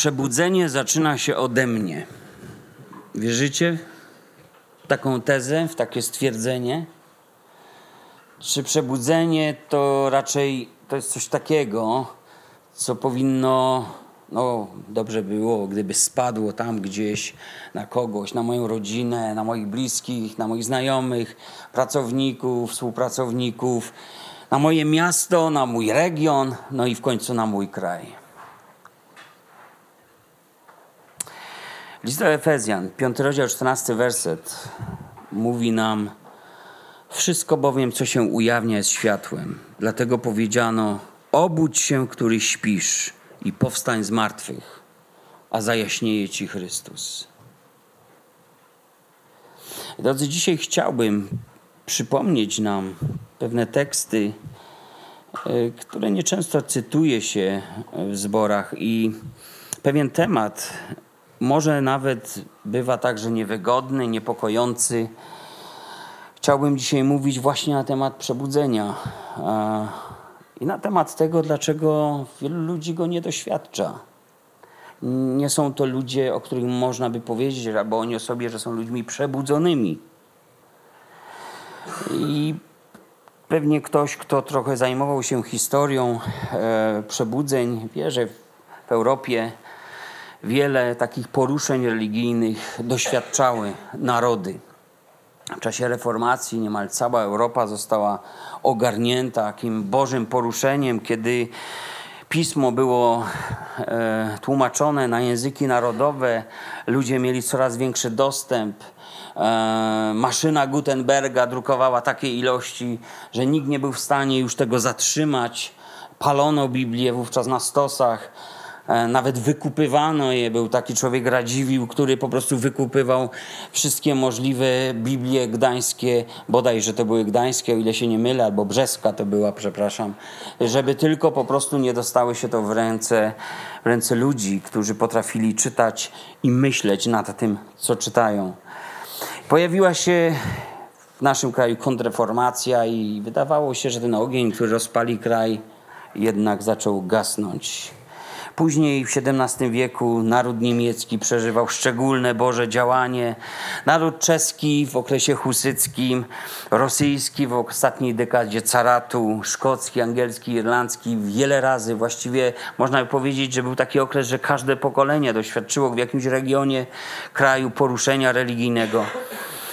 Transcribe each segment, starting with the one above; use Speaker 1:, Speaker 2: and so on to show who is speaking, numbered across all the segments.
Speaker 1: Przebudzenie zaczyna się ode mnie. Wierzycie w taką tezę, w takie stwierdzenie? Czy przebudzenie to raczej to jest coś takiego, co powinno, no dobrze było, gdyby spadło tam gdzieś na kogoś, na moją rodzinę, na moich bliskich, na moich znajomych, pracowników, współpracowników, na moje miasto, na mój region, no i w końcu na mój kraj. List do Efezjan, 5 rozdział, 14 werset mówi nam wszystko bowiem, co się ujawnia, jest światłem. Dlatego powiedziano: Obudź się, który śpisz, i powstań z martwych, a zajaśnieje ci Chrystus. Drodzy, dzisiaj chciałbym przypomnieć nam pewne teksty, e, które nieczęsto cytuje się w zborach, i pewien temat może nawet bywa także niewygodny, niepokojący. Chciałbym dzisiaj mówić właśnie na temat przebudzenia i na temat tego, dlaczego wielu ludzi go nie doświadcza. Nie są to ludzie, o których można by powiedzieć, albo oni o sobie, że są ludźmi przebudzonymi. I pewnie ktoś, kto trochę zajmował się historią e, przebudzeń, wie, że w Europie wiele takich poruszeń religijnych doświadczały narody. W czasie reformacji niemal cała Europa została ogarnięta takim bożym poruszeniem, kiedy pismo było e, tłumaczone na języki narodowe, ludzie mieli coraz większy dostęp. E, maszyna Gutenberga drukowała takie ilości, że nikt nie był w stanie już tego zatrzymać. Palono Biblię wówczas na stosach nawet wykupywano je. Był taki człowiek Radziwił, który po prostu wykupywał wszystkie możliwe Biblie gdańskie, bodaj, że to były gdańskie, o ile się nie mylę, albo brzeska to była, przepraszam, żeby tylko po prostu nie dostały się to w ręce, w ręce ludzi, którzy potrafili czytać i myśleć nad tym, co czytają. Pojawiła się w naszym kraju kontrreformacja i wydawało się, że ten ogień, który rozpali kraj, jednak zaczął gasnąć. Później w XVII wieku naród niemiecki przeżywał szczególne Boże działanie. Naród czeski w okresie husyckim, rosyjski w ostatniej dekadzie caratu, szkocki, angielski, irlandzki wiele razy. Właściwie można powiedzieć, że był taki okres, że każde pokolenie doświadczyło w jakimś regionie kraju poruszenia religijnego.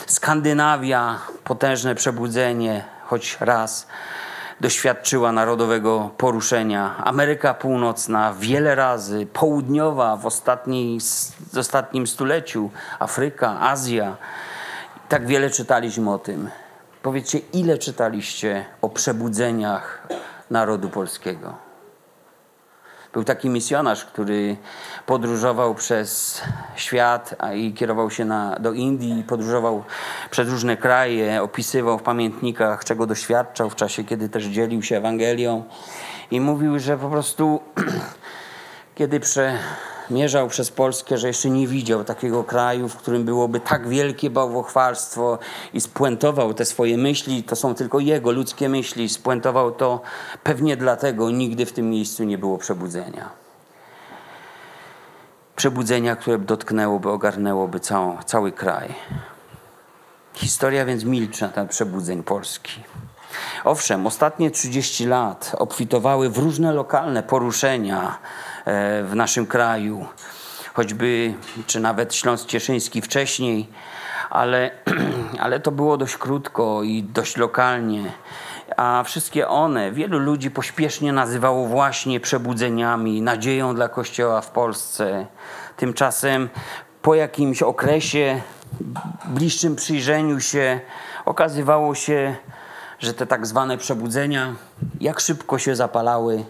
Speaker 1: Skandynawia, potężne przebudzenie, choć raz doświadczyła narodowego poruszenia. Ameryka Północna wiele razy, południowa w, ostatniej, w ostatnim stuleciu, Afryka, Azja. Tak wiele czytaliśmy o tym. Powiedzcie, ile czytaliście o przebudzeniach narodu polskiego? Był taki misjonarz, który podróżował przez świat i kierował się na, do Indii, podróżował przez różne kraje, opisywał w pamiętnikach, czego doświadczał w czasie, kiedy też dzielił się Ewangelią. I mówił, że po prostu, kiedy prze, mierzał przez Polskę, że jeszcze nie widział takiego kraju, w którym byłoby tak wielkie bałwochwalstwo i spuentował te swoje myśli, to są tylko jego ludzkie myśli, spuentował to pewnie dlatego nigdy w tym miejscu nie było przebudzenia. Przebudzenia, które dotknęłoby, ogarnęłoby całą, cały kraj. Historia więc milczy na ten przebudzeń Polski. Owszem, ostatnie 30 lat obfitowały w różne lokalne poruszenia, w naszym kraju, choćby, czy nawet Śląsk Cieszyński wcześniej, ale, ale to było dość krótko i dość lokalnie. A wszystkie one, wielu ludzi pośpiesznie nazywało właśnie przebudzeniami, nadzieją dla Kościoła w Polsce. Tymczasem po jakimś okresie, bliższym przyjrzeniu się, okazywało się, że te tak zwane przebudzenia, jak szybko się zapalały,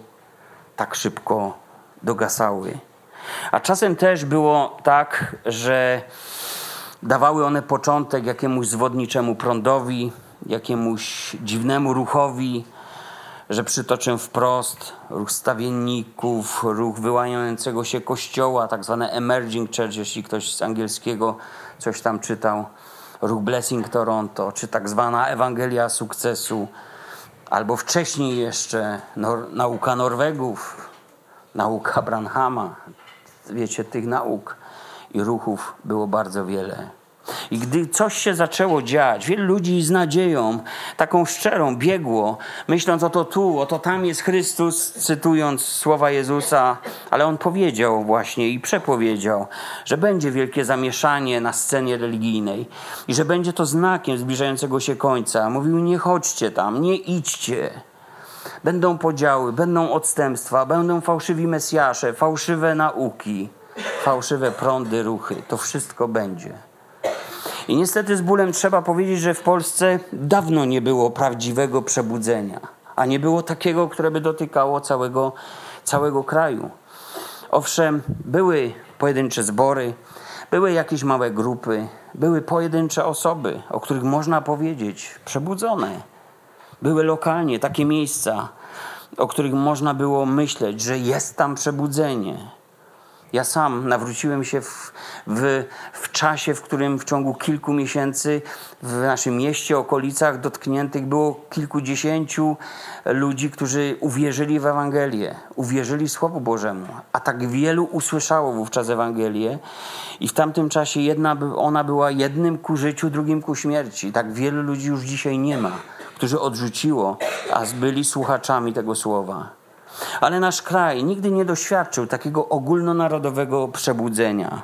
Speaker 1: tak szybko dogasały. A czasem też było tak, że dawały one początek jakiemuś zwodniczemu prądowi, jakiemuś dziwnemu ruchowi, że przytoczę wprost ruch stawienników, ruch wyłaniającego się kościoła, tak zwane emerging church, jeśli ktoś z angielskiego coś tam czytał, ruch Blessing Toronto, czy tak zwana Ewangelia Sukcesu, albo wcześniej jeszcze nor nauka Norwegów, nauka Branhama, wiecie, tych nauk i ruchów było bardzo wiele. I gdy coś się zaczęło dziać, wielu ludzi z nadzieją, taką szczerą, biegło, myśląc o to tu, o to tam jest Chrystus, cytując słowa Jezusa, ale on powiedział właśnie i przepowiedział, że będzie wielkie zamieszanie na scenie religijnej i że będzie to znakiem zbliżającego się końca. Mówił: Nie chodźcie tam, nie idźcie. Będą podziały, będą odstępstwa, będą fałszywi mesjasze, fałszywe nauki, fałszywe prądy, ruchy. To wszystko będzie. I niestety z bólem trzeba powiedzieć, że w Polsce dawno nie było prawdziwego przebudzenia, a nie było takiego, które by dotykało całego, całego kraju. Owszem, były pojedyncze zbory, były jakieś małe grupy, były pojedyncze osoby, o których można powiedzieć przebudzone. Były lokalnie takie miejsca, o których można było myśleć, że jest tam przebudzenie. Ja sam nawróciłem się w, w, w, czasie, w którym w ciągu kilku miesięcy w naszym mieście, okolicach dotkniętych było kilkudziesięciu ludzi, którzy uwierzyli w Ewangelię, uwierzyli Słowu Bożemu, a tak wielu usłyszało wówczas Ewangelię i w tamtym czasie jedna, ona była jednym ku życiu, drugim ku śmierci. Tak wielu ludzi już dzisiaj nie ma, którzy odrzuciło, a byli słuchaczami tego Słowa. Ale nasz kraj nigdy nie doświadczył takiego ogólnonarodowego przebudzenia.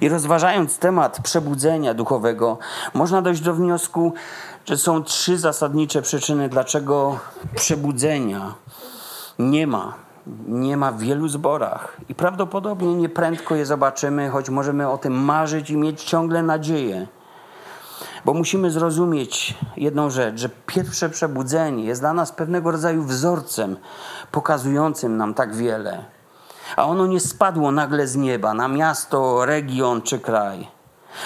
Speaker 1: I rozważając temat przebudzenia duchowego, można dojść do wniosku, że są trzy zasadnicze przyczyny, dlaczego przebudzenia nie ma. Nie ma w wielu zborach i prawdopodobnie nieprędko je zobaczymy, choć możemy o tym marzyć i mieć ciągle nadzieję. Bo musimy zrozumieć jedną rzecz, że pierwsze przebudzenie jest dla nas pewnego rodzaju wzorcem pokazującym nam tak wiele. A ono nie spadło nagle z nieba na miasto, region czy kraj.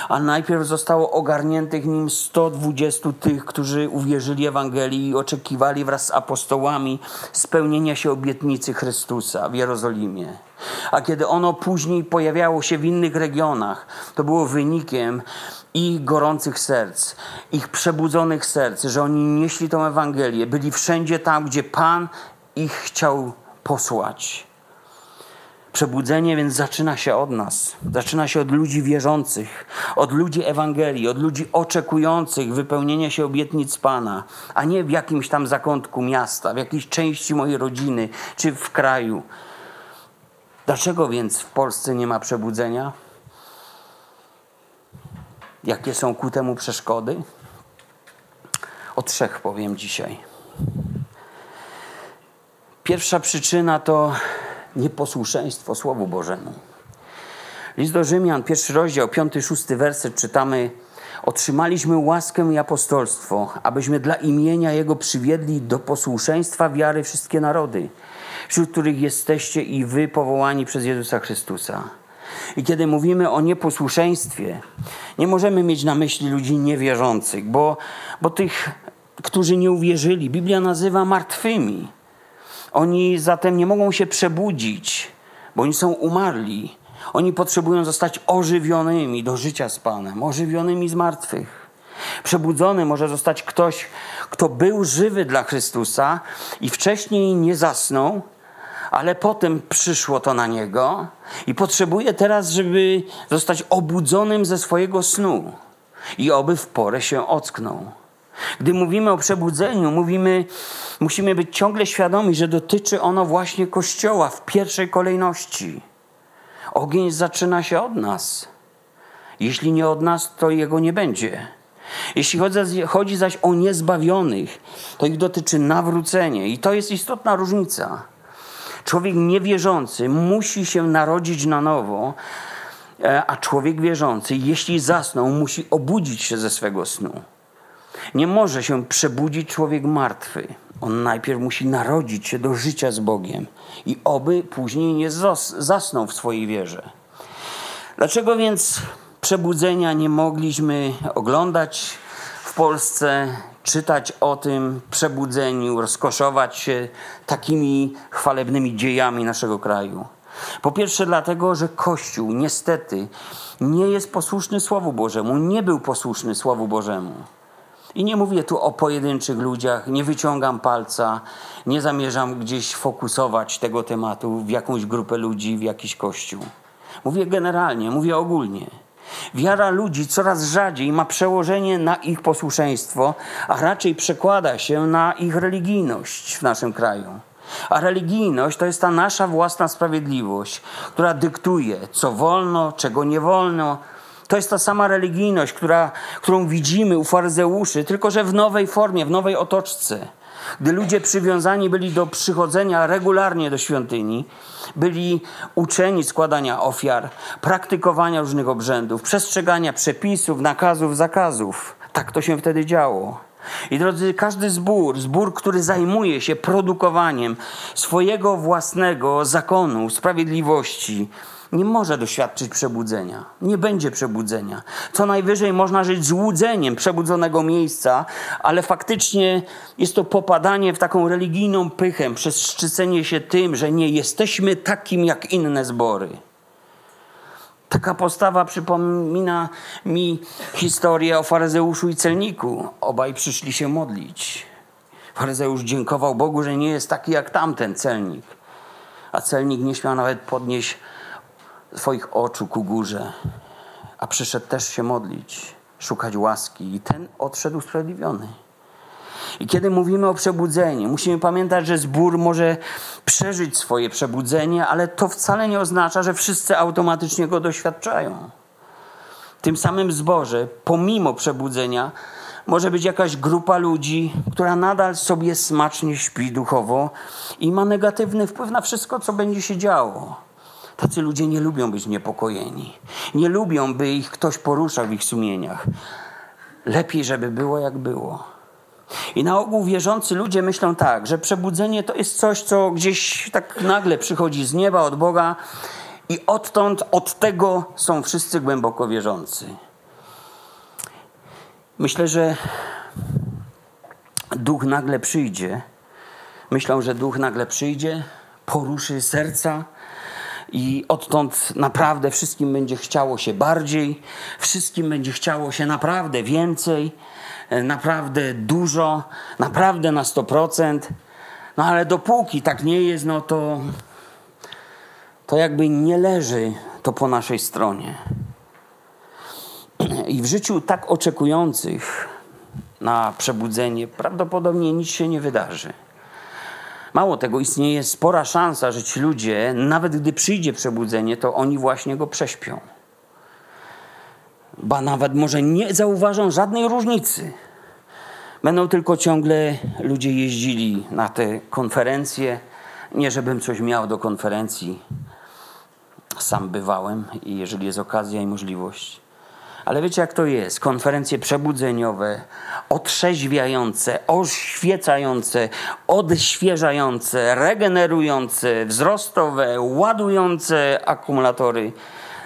Speaker 1: A najpierw zostało ogarniętych nim 120 tych, którzy uwierzyli Ewangelii i oczekiwali wraz z apostołami spełnienia się obietnicy Chrystusa w Jerozolimie. A kiedy ono później pojawiało się w innych regionach, to było wynikiem ich gorących serc, ich przebudzonych serc, że oni nieśli tą Ewangelię, byli wszędzie tam, gdzie Pan ich chciał posłać. Przebudzenie więc zaczyna się od nas. Zaczyna się od ludzi wierzących, od ludzi Ewangelii, od ludzi oczekujących wypełnienia się obietnic Pana, a nie w jakimś tam zakątku miasta, w jakiejś części mojej rodziny czy w kraju. Dlaczego więc w Polsce nie ma przebudzenia? Jakie są ku temu przeszkody? O trzech powiem dzisiaj. Pierwsza przyczyna to nieposłuszeństwo Słowu Bożemu. List do Rzymian, pierwszy rozdział, piąty, szósty werset czytamy Otrzymaliśmy łaskę i apostolstwo, abyśmy dla imienia Jego przywiedli do posłuszeństwa wiary wszystkie narody, wśród których jesteście i wy powołani przez Jezusa Chrystusa. I kiedy mówimy o nieposłuszeństwie, nie możemy mieć na myśli ludzi niewierzących, bo, bo tych, którzy nie uwierzyli, Biblia nazywa martwymi. Oni zatem nie mogą się przebudzić, bo oni są umarli. Oni potrzebują zostać ożywionymi do życia z Panem, ożywionymi z martwych. Przebudzony może zostać ktoś, kto był żywy dla Chrystusa i wcześniej nie zasnął, ale potem przyszło to na niego i potrzebuje teraz, żeby zostać obudzonym ze swojego snu i oby w porę się ocknął. Gdy mówimy o przebudzeniu, mówimy, musimy być ciągle świadomi, że dotyczy ono właśnie Kościoła w pierwszej kolejności. Ogień zaczyna się od nas. Jeśli nie od nas, to jego nie będzie. Jeśli chodzi zaś o niezbawionych, to ich dotyczy nawrócenie i to jest istotna różnica. Człowiek niewierzący musi się narodzić na nowo, e, a człowiek wierzący, jeśli zasnął, musi obudzić się ze swego snu. Nie może się przebudzić człowiek martwy. On najpierw musi narodzić się do życia z Bogiem i oby później nie zasnął w swojej wierze. Dlaczego więc przebudzenia nie mogliśmy oglądać w Polsce, czytać o tym przebudzeniu, rozkoszować się takimi chwalebnymi dziejami naszego kraju? Po pierwsze, dlatego, że Kościół niestety nie jest posłuszny Słowu Bożemu, nie był posłuszny Słowu Bożemu. I nie mówię tu o pojedynczych ludziach, nie wyciągam palca, nie zamierzam gdzieś fokusować tego tematu w jakąś grupę ludzi, w jakiś kościół. Mówię generalnie, mówię ogólnie. Wiara ludzi coraz rzadziej ma przełożenie na ich posłuszeństwo, a raczej przekłada się na ich religijność w naszym kraju. A religijność to jest ta nasza własna sprawiedliwość, która dyktuje, co wolno, czego nie wolno. To jest ta sama religijność, która, którą widzimy u faryzeuszy, tylko że w nowej formie, w nowej otoczce. Gdy ludzie przywiązani byli do przychodzenia regularnie do świątyni, byli uczeni składania ofiar, praktykowania różnych obrzędów, przestrzegania przepisów, nakazów, zakazów. Tak to się wtedy działo. I drodzy, każdy zbór, zbór, który zajmuje się produkowaniem swojego własnego zakonu, sprawiedliwości, nie może doświadczyć przebudzenia. Nie będzie przebudzenia. Co najwyżej można żyć złudzeniem przebudzonego miejsca, ale faktycznie jest to popadanie w taką religijną pychę przez szczycenie się tym, że nie jesteśmy takim jak inne zbory. Taka postawa przypomina mi historię o faryzeuszu i celniku. Obaj przyszli się modlić. Faryzeusz dziękował Bogu, że nie jest taki jak tamten celnik. A celnik nie śmiał nawet podnieść swoich oczu ku górze, a przyszedł też się modlić, szukać łaski i ten odszedł usprawiedliwiony. I kiedy mówimy o przebudzeniu, musimy pamiętać, że zbór może przeżyć swoje przebudzenie, ale to wcale nie oznacza, że wszyscy automatycznie go doświadczają. Tym samym zborze, pomimo przebudzenia, może być jakaś grupa ludzi, która nadal sobie smacznie śpi duchowo i ma negatywny wpływ na wszystko, co będzie się działo. Tacy ludzie nie lubią być niepokojeni. Nie lubią, by ich ktoś poruszał w ich sumieniach. Lepiej, żeby było jak było. I na ogół wierzący ludzie myślą tak, że przebudzenie to jest coś, co gdzieś tak nagle przychodzi z nieba, od Boga i odtąd, od tego są wszyscy głęboko wierzący. Myślę, że duch nagle przyjdzie. Myślą, że duch nagle przyjdzie, poruszy serca, i odtąd naprawdę wszystkim będzie chciało się bardziej, wszystkim będzie chciało się naprawdę więcej, e, naprawdę dużo, naprawdę na 100%. No ale dopóki tak nie jest, no to, to jakby nie leży to po naszej stronie. I w życiu tak oczekujących na przebudzenie prawdopodobnie nic się nie wydarzy. Mało tego, istnieje spora szansa, że ci ludzie, nawet gdy przyjdzie przebudzenie, to oni właśnie go prześpią. Ba nawet może nie zauważą żadnej różnicy. Będą tylko ciągle ludzie jeździli na te konferencje. Nie, żebym coś miał do konferencji. Sam bywałem i jeżeli jest okazja i możliwość. Ale wiecie, jak to jest? Konferencje przebudzeniowe, otrzeźwiające, oświecające, odświeżające, regenerujące, wzrostowe, ładujące akumulatory.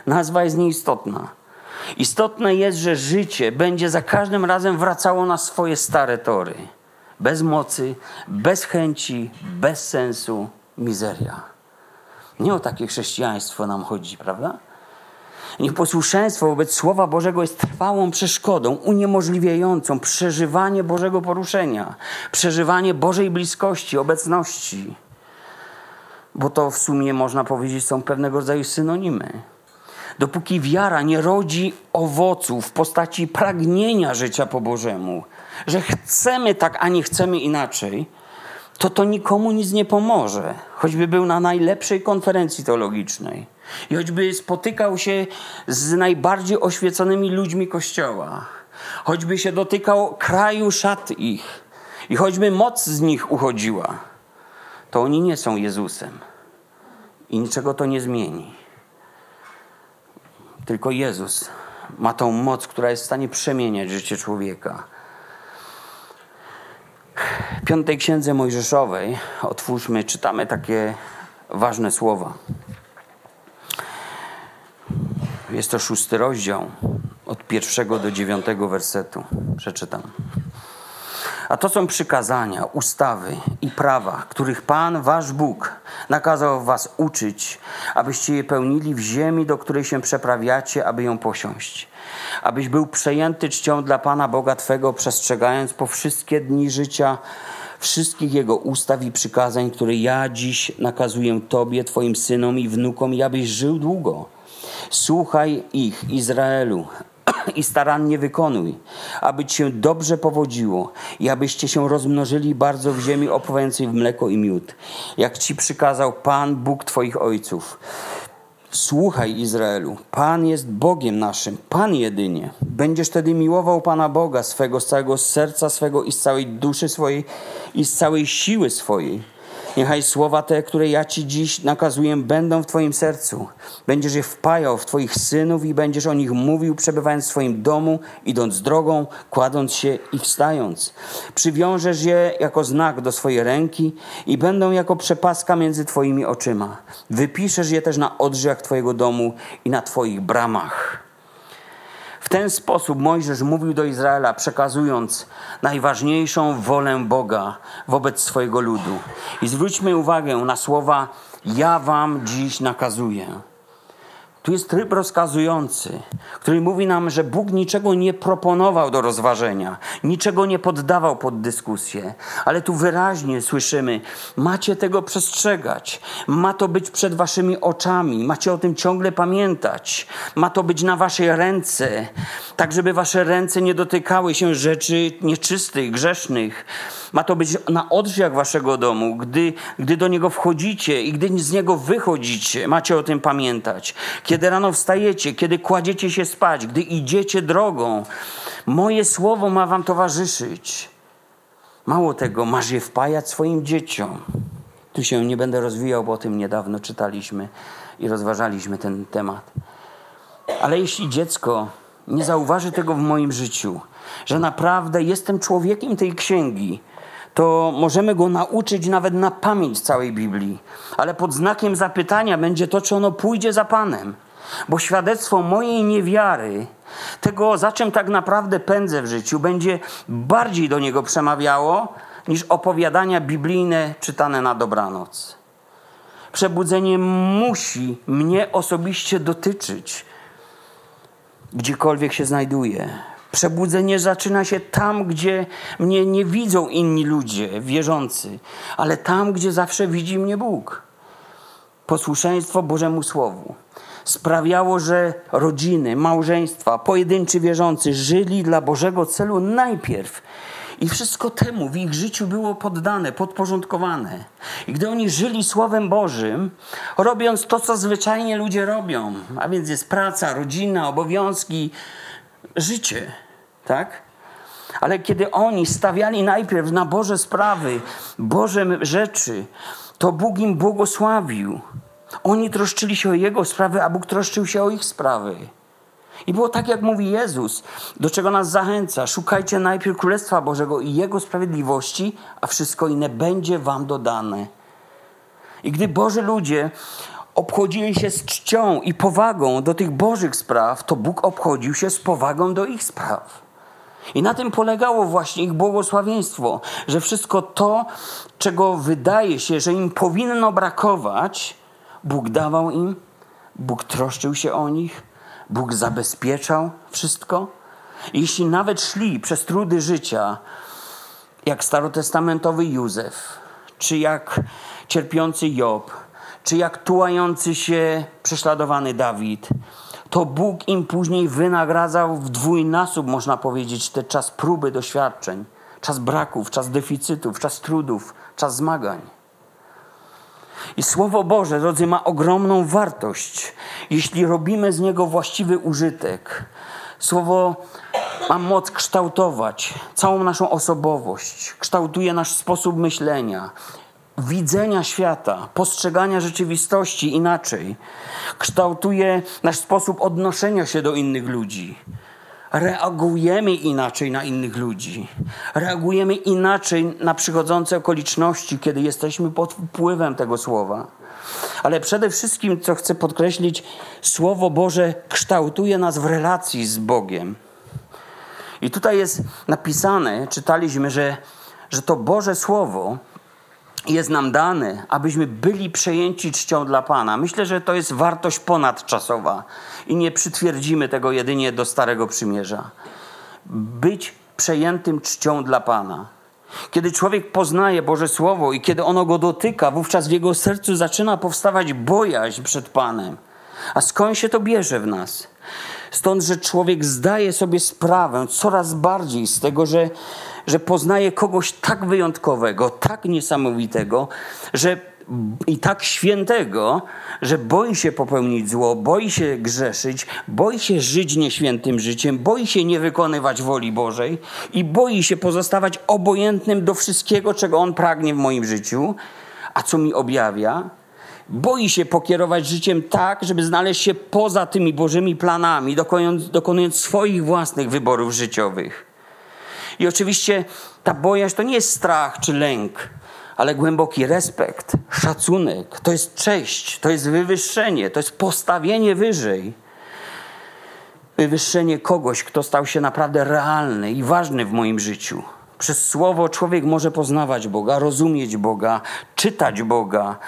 Speaker 1: Nazwa jest nieistotna. Istotne jest, że życie będzie za każdym razem wracało na swoje stare tory. Bez mocy, bez chęci, bez sensu, mizeria. Nie o takie chrześcijaństwo nam chodzi, prawda? Nieposłuszeństwo wobec Słowa Bożego jest trwałą przeszkodą, uniemożliwiającą przeżywanie Bożego poruszenia, przeżywanie Bożej bliskości, obecności. Bo to w sumie można powiedzieć są pewnego rodzaju synonimy. Dopóki wiara nie rodzi owoców w postaci pragnienia życia po Bożemu, że chcemy tak, a nie chcemy inaczej, to to nikomu nic nie pomoże, choćby był na najlepszej konferencji teologicznej i choćby spotykał się z najbardziej oświeconymi ludźmi Kościoła, choćby się dotykał kraju szat ich i choćby moc z nich uchodziła, to oni nie są Jezusem i niczego to nie zmieni. Tylko Jezus ma tą moc, która jest w stanie przemieniać życie człowieka. W piątej księdze Mojżeszowej, otwórzmy, czytamy takie ważne słowa. Jest to szósty rozdział, od pierwszego do dziewiątego wersetu. Przeczytam. A to są przykazania, ustawy i prawa, których Pan, wasz Bóg, nakazał was uczyć, abyście je pełnili w ziemi, do której się przeprawiacie, aby ją posiąść. Abyś był przejęty czcią dla Pana Boga Twego, przestrzegając po wszystkie dni życia wszystkich Jego ustaw i przykazań, które ja dziś nakazuję Tobie, Twoim synom i wnukom, i abyś żył długo. Słuchaj ich, Izraelu, i starannie wykonuj, aby ci się dobrze powodziło i abyście się rozmnożyli bardzo w ziemi opływającej w mleko i miód, jak ci przykazał Pan, Bóg Twoich ojców. Słuchaj, Izraelu, Pan jest Bogiem naszym, Pan jedynie. Będziesz wtedy miłował Pana Boga swego, z całego serca swego i z całej duszy swojej i z całej siły swojej. Niechaj słowa te, które ja Ci dziś nakazuję, będą w Twoim sercu. Będziesz je wpajał w Twoich synów i będziesz o nich mówił, przebywając w swoim domu, idąc drogą, kładąc się i wstając. Przywiążesz je jako znak do swojej ręki i będą jako przepaska między Twoimi oczyma. Wypiszesz je też na odrzach Twojego domu i na Twoich bramach. Ten sposób Mojżesz mówił do Izraela, przekazując najważniejszą wolę Boga wobec swojego ludu. I zwróćmy uwagę na słowa: Ja wam dziś nakazuję. Tu jest tryb rozkazujący, który mówi nam, że Bóg niczego nie proponował do rozważenia, niczego nie poddawał pod dyskusję, ale tu wyraźnie słyszymy: macie tego przestrzegać, ma to być przed waszymi oczami, macie o tym ciągle pamiętać, ma to być na waszej ręce, tak żeby wasze ręce nie dotykały się rzeczy nieczystych, grzesznych. Ma to być na odrzwiach waszego domu, gdy, gdy do niego wchodzicie i gdy z niego wychodzicie, macie o tym pamiętać kiedy rano wstajecie, kiedy kładziecie się spać, gdy idziecie drogą. Moje słowo ma wam towarzyszyć. Mało tego, masz je wpajać swoim dzieciom. Tu się nie będę rozwijał, bo o tym niedawno czytaliśmy i rozważaliśmy ten temat. Ale jeśli dziecko nie zauważy tego w moim życiu, że naprawdę jestem człowiekiem tej księgi, to możemy go nauczyć nawet na pamięć całej Biblii. Ale pod znakiem zapytania będzie to, czy ono pójdzie za Panem. Bo świadectwo mojej niewiary, tego za czym tak naprawdę pędzę w życiu, będzie bardziej do niego przemawiało niż opowiadania biblijne czytane na dobranoc. Przebudzenie musi mnie osobiście dotyczyć, gdziekolwiek się znajduję. Przebudzenie zaczyna się tam, gdzie mnie nie widzą inni ludzie wierzący, ale tam, gdzie zawsze widzi mnie Bóg. Posłuszeństwo Bożemu Słowu sprawiało, że rodziny, małżeństwa, pojedynczy wierzący żyli dla Bożego celu najpierw. I wszystko temu w ich życiu było poddane, podporządkowane. I gdy oni żyli Słowem Bożym, robiąc to, co zwyczajnie ludzie robią, a więc jest praca, rodzina, obowiązki, życie, tak? Ale kiedy oni stawiali najpierw na Boże sprawy, Boże rzeczy, to Bóg im błogosławił. Oni troszczyli się o Jego sprawy, a Bóg troszczył się o ich sprawy. I było tak, jak mówi Jezus, do czego nas zachęca. Szukajcie najpierw Królestwa Bożego i Jego sprawiedliwości, a wszystko inne będzie wam dodane. I gdy Boży ludzie obchodzili się z czcią i powagą do tych Bożych spraw, to Bóg obchodził się z powagą do ich spraw. I na tym polegało właśnie ich błogosławieństwo, że wszystko to, czego wydaje się, że im powinno brakować, Bóg dawał im, Bóg troszczył się o nich, Bóg zabezpieczał wszystko. I jeśli nawet szli przez trudy życia, jak starotestamentowy Józef, czy jak cierpiący Job, czy jak tułający się prześladowany Dawid, to Bóg im później wynagradzał w dwójnasób, można powiedzieć, ten czas próby, doświadczeń, czas braków, czas deficytów, czas trudów, czas zmagań. I Słowo Boże, drodzy, ma ogromną wartość, jeśli robimy z niego właściwy użytek. Słowo ma moc kształtować całą naszą osobowość, kształtuje nasz sposób myślenia, widzenia świata, postrzegania rzeczywistości inaczej, kształtuje nasz sposób odnoszenia się do innych ludzi. Reagujemy inaczej na innych ludzi, reagujemy inaczej na przychodzące okoliczności, kiedy jesteśmy pod wpływem tego słowa. Ale przede wszystkim, co chcę podkreślić, Słowo Boże kształtuje nas w relacji z Bogiem. I tutaj jest napisane, czytaliśmy, że, że to Boże Słowo jest nam dane, abyśmy byli przejęci czcią dla Pana. Myślę, że to jest wartość ponadczasowa i nie przytwierdzimy tego jedynie do Starego Przymierza. Być przejętym czcią dla Pana. Kiedy człowiek poznaje Boże Słowo i kiedy ono go dotyka, wówczas w jego sercu zaczyna powstawać bojaźń przed Panem. A skąd się to bierze w nas? Stąd, że człowiek zdaje sobie sprawę coraz bardziej z tego, że, że poznaje kogoś tak wyjątkowego, tak niesamowitego, że i tak świętego, że boi się popełnić zło, boi się grzeszyć, boi się żyć nieświętym życiem, boi się nie wykonywać woli Bożej i boi się pozostawać obojętnym do wszystkiego, czego on pragnie w moim życiu, a co mi objawia. Boi się pokierować życiem tak, żeby znaleźć się poza tymi Bożymi planami, dokonując, dokonując swoich własnych wyborów życiowych. I oczywiście ta bojaźń to nie jest strach czy lęk ale głęboki respekt, szacunek, to jest cześć, to jest wywyższenie, to jest postawienie wyżej. Wywyższenie kogoś, kto stał się naprawdę realny i ważny w moim życiu. Przez słowo człowiek może poznawać Boga, rozumieć Boga, czytać Boga,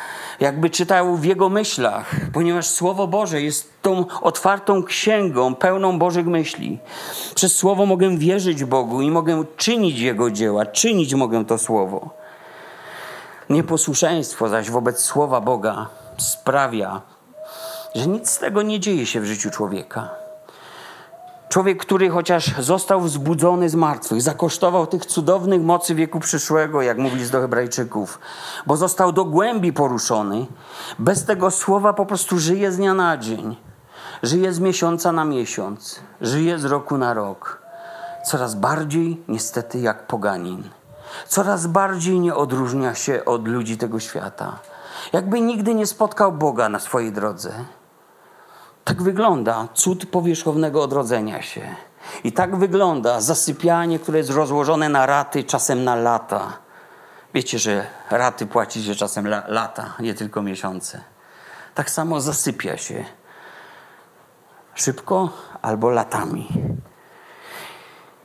Speaker 1: jakby czytał w jego myślach, ponieważ Słowo Boże jest tą otwartą księgą, pełną Bożych myśli. Przez Słowo mogę wierzyć Bogu i mogę czynić Jego dzieła, czynić mogę to Słowo. Nieposłuszeństwo zaś wobec słowa Boga sprawia, że nic z tego nie dzieje się w życiu człowieka. Człowiek, który chociaż został wzbudzony z martwych, zakosztował tych cudownych mocy wieku przyszłego, jak mówi do Hebrajczyków, bo został do głębi poruszony, bez tego słowa po prostu żyje z dnia na dzień, żyje z miesiąca na miesiąc, żyje z roku na rok, coraz bardziej niestety jak poganin coraz bardziej nie odróżnia się od ludzi tego świata. Jakby nigdy nie spotkał Boga na swojej drodze. Tak wygląda cud powierzchownego odrodzenia się. I tak wygląda zasypianie, które jest rozłożone na raty, czasem na lata. Wiecie, że raty płaci się czasem la, lata, nie tylko miesiące. Tak samo zasypia się. Szybko albo latami.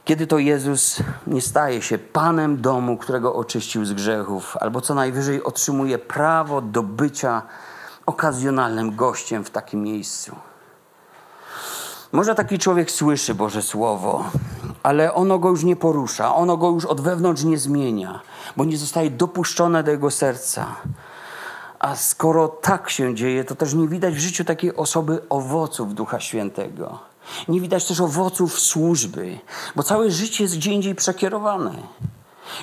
Speaker 1: Kiedy to Jezus nie staje się panem domu, którego oczyścił z grzechów, albo co najwyżej otrzymuje prawo do bycia okazjonalnym gościem w takim miejscu. Może taki człowiek słyszy Boże Słowo, ale ono go już nie porusza, ono go już od wewnątrz nie zmienia, bo nie zostaje dopuszczone do jego serca. A skoro tak się dzieje, to też nie widać w życiu takiej osoby owoców Ducha Świętego. Nie widać też owoców służby, bo całe życie jest gdzie indziej przekierowane.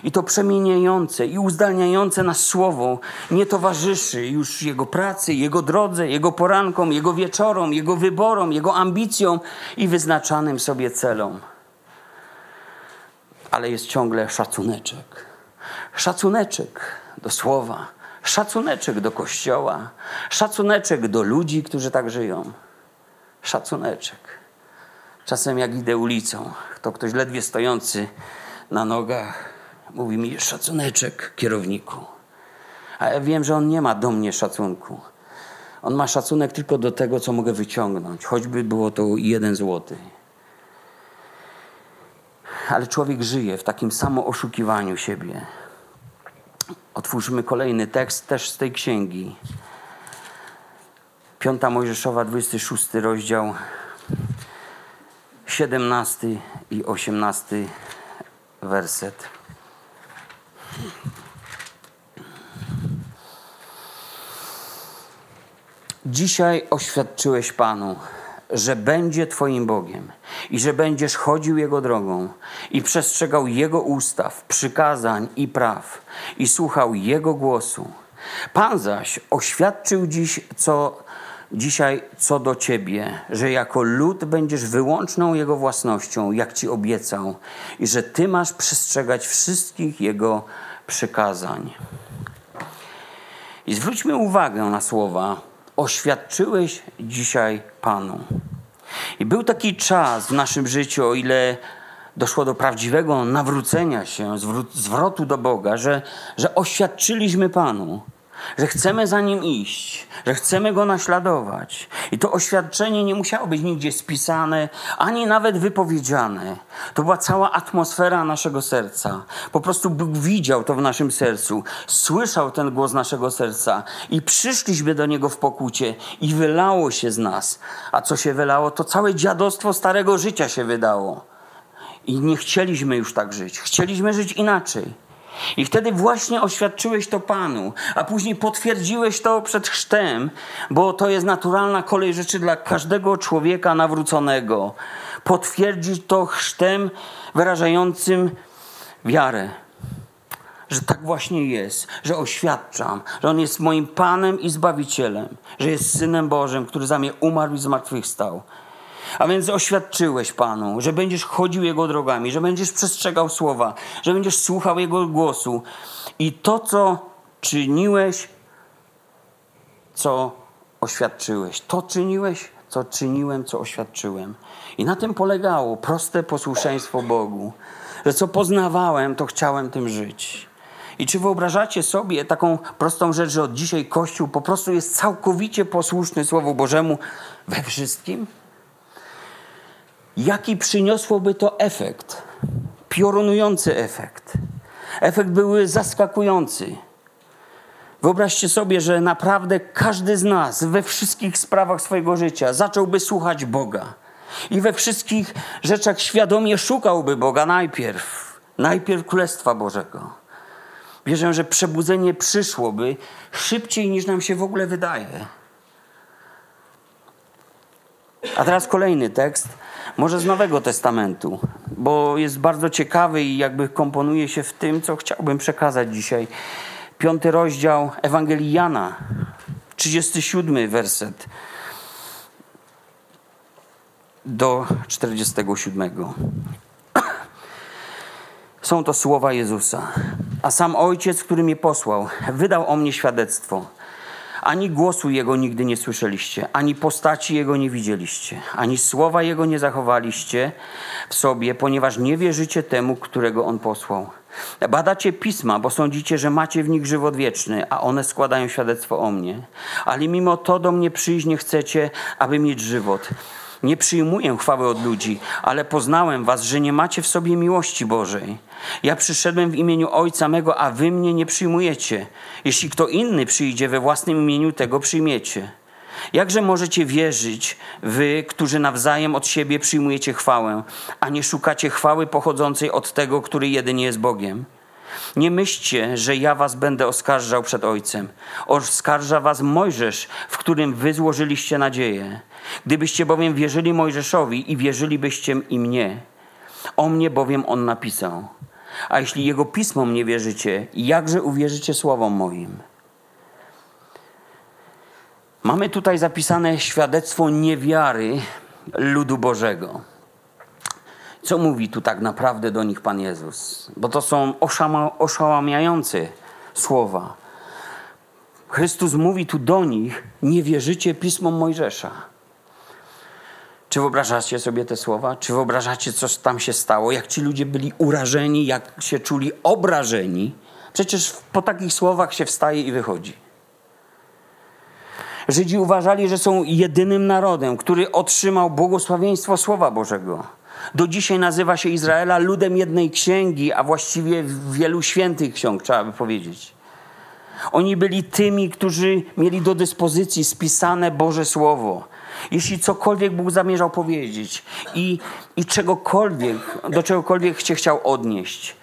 Speaker 1: I to przemieniające i uzdalniające nas słowo nie towarzyszy już jego pracy, jego drodze, jego porankom, jego wieczorom, jego wyborom, jego ambicjom i wyznaczanym sobie celom. Ale jest ciągle szacuneczek. Szacuneczek do słowa, szacuneczek do kościoła, szacuneczek do ludzi, którzy tak żyją. Szacuneczek. Czasem jak idę ulicą, to ktoś ledwie stojący na nogach mówi mi szacuneczek kierowniku. A ja wiem, że on nie ma do mnie szacunku. On ma szacunek tylko do tego, co mogę wyciągnąć, choćby było to jeden złoty. Ale człowiek żyje w takim samo oszukiwaniu siebie. Otwórzmy kolejny tekst też z tej księgi. Piąta Mojżeszowa, 26 rozdział, 17 i 18 werset. Dzisiaj oświadczyłeś Panu, że będzie Twoim Bogiem i że będziesz chodził Jego drogą i przestrzegał Jego ustaw, przykazań i praw i słuchał Jego głosu. Pan zaś oświadczył dziś, co dzisiaj co do Ciebie, że jako lud będziesz wyłączną Jego własnością, jak Ci obiecał, i że Ty masz przestrzegać wszystkich Jego przykazań. I zwróćmy uwagę na słowa: Oświadczyłeś dzisiaj Panu. I był taki czas w naszym życiu, o ile doszło do prawdziwego nawrócenia się, zwrotu do Boga, że, że oświadczyliśmy Panu że chcemy za nim iść, że chcemy go naśladować. I to oświadczenie nie musiało być nigdzie spisane, ani nawet wypowiedziane. To była cała atmosfera naszego serca. Po prostu Bóg widział to w naszym sercu, słyszał ten głos naszego serca i przyszliśmy do niego w pokucie i wylało się z nas. A co się wylało, to całe dziadostwo starego życia się wydało. I nie chcieliśmy już tak żyć. Chcieliśmy żyć inaczej. I wtedy właśnie oświadczyłeś to Panu, a później potwierdziłeś to przed chrztem, bo to jest naturalna kolej rzeczy dla każdego człowieka nawróconego. Potwierdzić to chrztem wyrażającym wiarę. Że tak właśnie jest, że oświadczam, że On jest moim Panem i Zbawicielem, że jest Synem Bożym, który za mnie umarł i zmartwychwstał. A więc oświadczyłeś Panu, że będziesz chodził Jego drogami, że będziesz przestrzegał słowa, że będziesz słuchał Jego głosu. I to, co czyniłeś, co oświadczyłeś, to czyniłeś, co czyniłem, co oświadczyłem. I na tym polegało proste posłuszeństwo Bogu, że co poznawałem, to chciałem tym żyć. I czy wyobrażacie sobie taką prostą rzecz, że od dzisiaj Kościół po prostu jest całkowicie posłuszny Słowu Bożemu we wszystkim? Jaki przyniosłoby to efekt? Piorunujący efekt. Efekt były zaskakujący. Wyobraźcie sobie, że naprawdę każdy z nas we wszystkich sprawach swojego życia zacząłby słuchać Boga. I we wszystkich rzeczach świadomie szukałby Boga najpierw. Najpierw Królestwa Bożego. Wierzę, że przebudzenie przyszłoby szybciej niż nam się w ogóle wydaje. A teraz kolejny tekst, może z Nowego Testamentu, bo jest bardzo ciekawy i jakby komponuje się w tym, co chciałbym przekazać dzisiaj. Piąty rozdział Ewangelii Jana, 37 werset do 47. Są to słowa Jezusa. A sam Ojciec, który mnie posłał, wydał o mnie świadectwo. Ani głosu Jego nigdy nie słyszeliście, ani postaci Jego nie widzieliście, ani słowa Jego nie zachowaliście w sobie, ponieważ nie wierzycie temu, którego On posłał. Badacie pisma, bo sądzicie, że macie w nich żywot wieczny, a one składają świadectwo o mnie. Ale mimo to do mnie przyjść nie chcecie, aby mieć żywot. Nie przyjmuję chwały od ludzi, ale poznałem was, że nie macie w sobie miłości Bożej. Ja przyszedłem w imieniu Ojca mego, a wy mnie nie przyjmujecie. Jeśli kto inny przyjdzie we własnym imieniu, tego przyjmiecie. Jakże możecie wierzyć, wy, którzy nawzajem od siebie przyjmujecie chwałę, a nie szukacie chwały pochodzącej od tego, który jedynie jest Bogiem? Nie myślcie, że ja was będę oskarżał przed Ojcem. Oskarża was Mojżesz, w którym wy złożyliście nadzieję. Gdybyście bowiem wierzyli Mojżeszowi i wierzylibyście i mnie, o mnie bowiem on napisał. A jeśli jego pismom nie wierzycie, jakże uwierzycie słowom moim? Mamy tutaj zapisane świadectwo niewiary ludu Bożego. Co mówi tu tak naprawdę do nich Pan Jezus? Bo to są oszałamiające słowa. Chrystus mówi tu do nich: Nie wierzycie pismom Mojżesza. Czy wyobrażacie sobie te słowa? Czy wyobrażacie, co tam się stało? Jak ci ludzie byli urażeni, jak się czuli obrażeni? Przecież po takich słowach się wstaje i wychodzi. Żydzi uważali, że są jedynym narodem, który otrzymał błogosławieństwo Słowa Bożego. Do dzisiaj nazywa się Izraela ludem jednej księgi, a właściwie wielu świętych ksiąg, trzeba by powiedzieć. Oni byli tymi, którzy mieli do dyspozycji spisane Boże Słowo. Jeśli cokolwiek Bóg zamierzał powiedzieć i, i czegokolwiek, do czegokolwiek się chciał odnieść,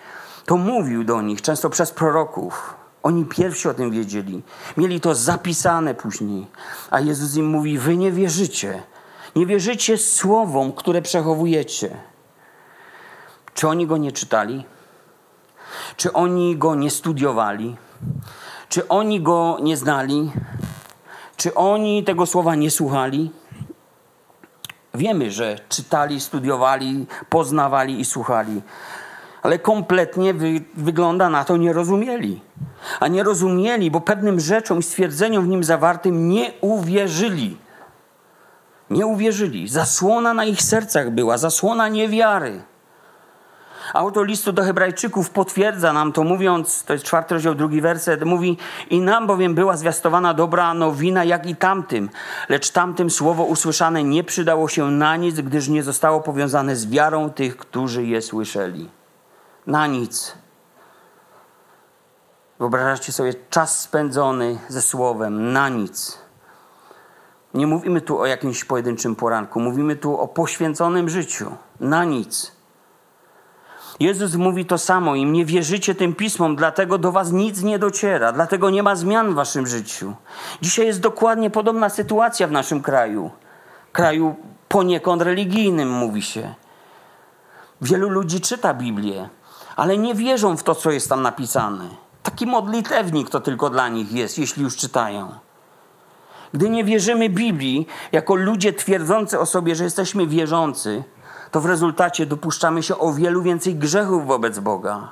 Speaker 1: to mówił do nich, często przez proroków. Oni pierwsi o tym wiedzieli. Mieli to zapisane później. A Jezus im mówi: Wy nie wierzycie. Nie wierzycie słowom, które przechowujecie. Czy oni go nie czytali? Czy oni go nie studiowali? Czy oni go nie znali? Czy oni tego słowa nie słuchali? Wiemy, że czytali, studiowali, poznawali i słuchali, ale kompletnie wy, wygląda na to, nie rozumieli. A nie rozumieli, bo pewnym rzeczom i stwierdzeniom w nim zawartym nie uwierzyli. Nie uwierzyli. Zasłona na ich sercach była, zasłona niewiary. Autor listu do Hebrajczyków potwierdza nam to, mówiąc, to jest czwarty rozdział, drugi werset, mówi: I nam bowiem była zwiastowana dobra nowina, jak i tamtym, lecz tamtym słowo usłyszane nie przydało się na nic, gdyż nie zostało powiązane z wiarą tych, którzy je słyszeli. Na nic. Wyobrażacie sobie czas spędzony ze słowem, na nic. Nie mówimy tu o jakimś pojedynczym poranku, mówimy tu o poświęconym życiu, na nic. Jezus mówi to samo, im nie wierzycie tym pismom, dlatego do was nic nie dociera, dlatego nie ma zmian w waszym życiu. Dzisiaj jest dokładnie podobna sytuacja w naszym kraju. Kraju poniekąd religijnym, mówi się. Wielu ludzi czyta Biblię, ale nie wierzą w to, co jest tam napisane. Taki modlitewnik to tylko dla nich jest, jeśli już czytają. Gdy nie wierzymy Biblii, jako ludzie twierdzący o sobie, że jesteśmy wierzący, to w rezultacie dopuszczamy się o wielu więcej grzechów wobec Boga.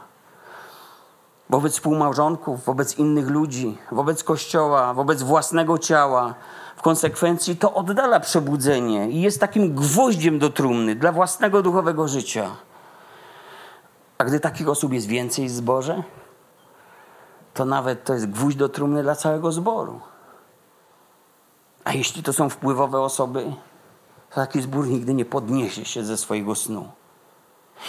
Speaker 1: Wobec współmałżonków, wobec innych ludzi, wobec Kościoła, wobec własnego ciała. W konsekwencji to oddala przebudzenie i jest takim gwoździem do trumny dla własnego duchowego życia. A gdy takich osób jest więcej w zborze, to nawet to jest gwóźdź do trumny dla całego zboru. A jeśli to są wpływowe osoby, taki zbór nigdy nie podniesie się ze swojego snu.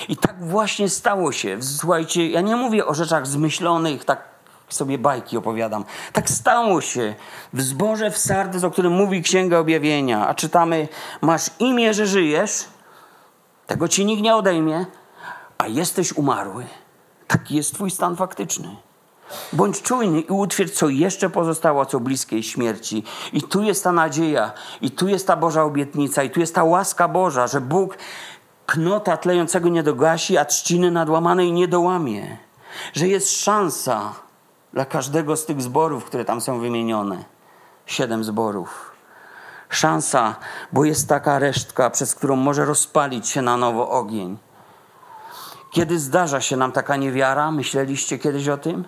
Speaker 1: I tak właśnie stało się. Słuchajcie, ja nie mówię o rzeczach zmyślonych, tak sobie bajki opowiadam. Tak stało się w zborze w Sardes, o którym mówi Księga Objawienia. A czytamy, masz imię, że żyjesz, tego ci nikt nie odejmie, a jesteś umarły. Taki jest twój stan faktyczny. Bądź czujny i utwierdź, co jeszcze pozostało, co bliskiej śmierci. I tu jest ta nadzieja, i tu jest ta Boża obietnica, i tu jest ta łaska Boża, że Bóg knota tlejącego nie dogasi, a trzciny nadłamanej nie dołamie. Że jest szansa dla każdego z tych zborów, które tam są wymienione. Siedem zborów. Szansa, bo jest taka resztka, przez którą może rozpalić się na nowo ogień. Kiedy zdarza się nam taka niewiara? Myśleliście kiedyś o tym?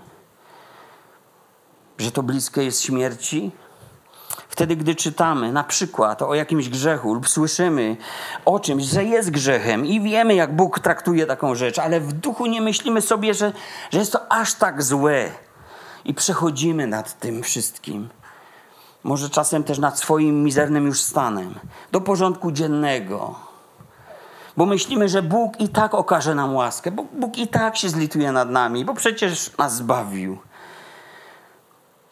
Speaker 1: Że to bliskie jest śmierci? Wtedy, gdy czytamy na przykład o jakimś grzechu lub słyszymy o czymś, że jest grzechem i wiemy, jak Bóg traktuje taką rzecz, ale w duchu nie myślimy sobie, że, że jest to aż tak złe i przechodzimy nad tym wszystkim. Może czasem też nad swoim mizernym już stanem, do porządku dziennego. Bo myślimy, że Bóg i tak okaże nam łaskę, bo Bóg i tak się zlituje nad nami, bo przecież nas zbawił.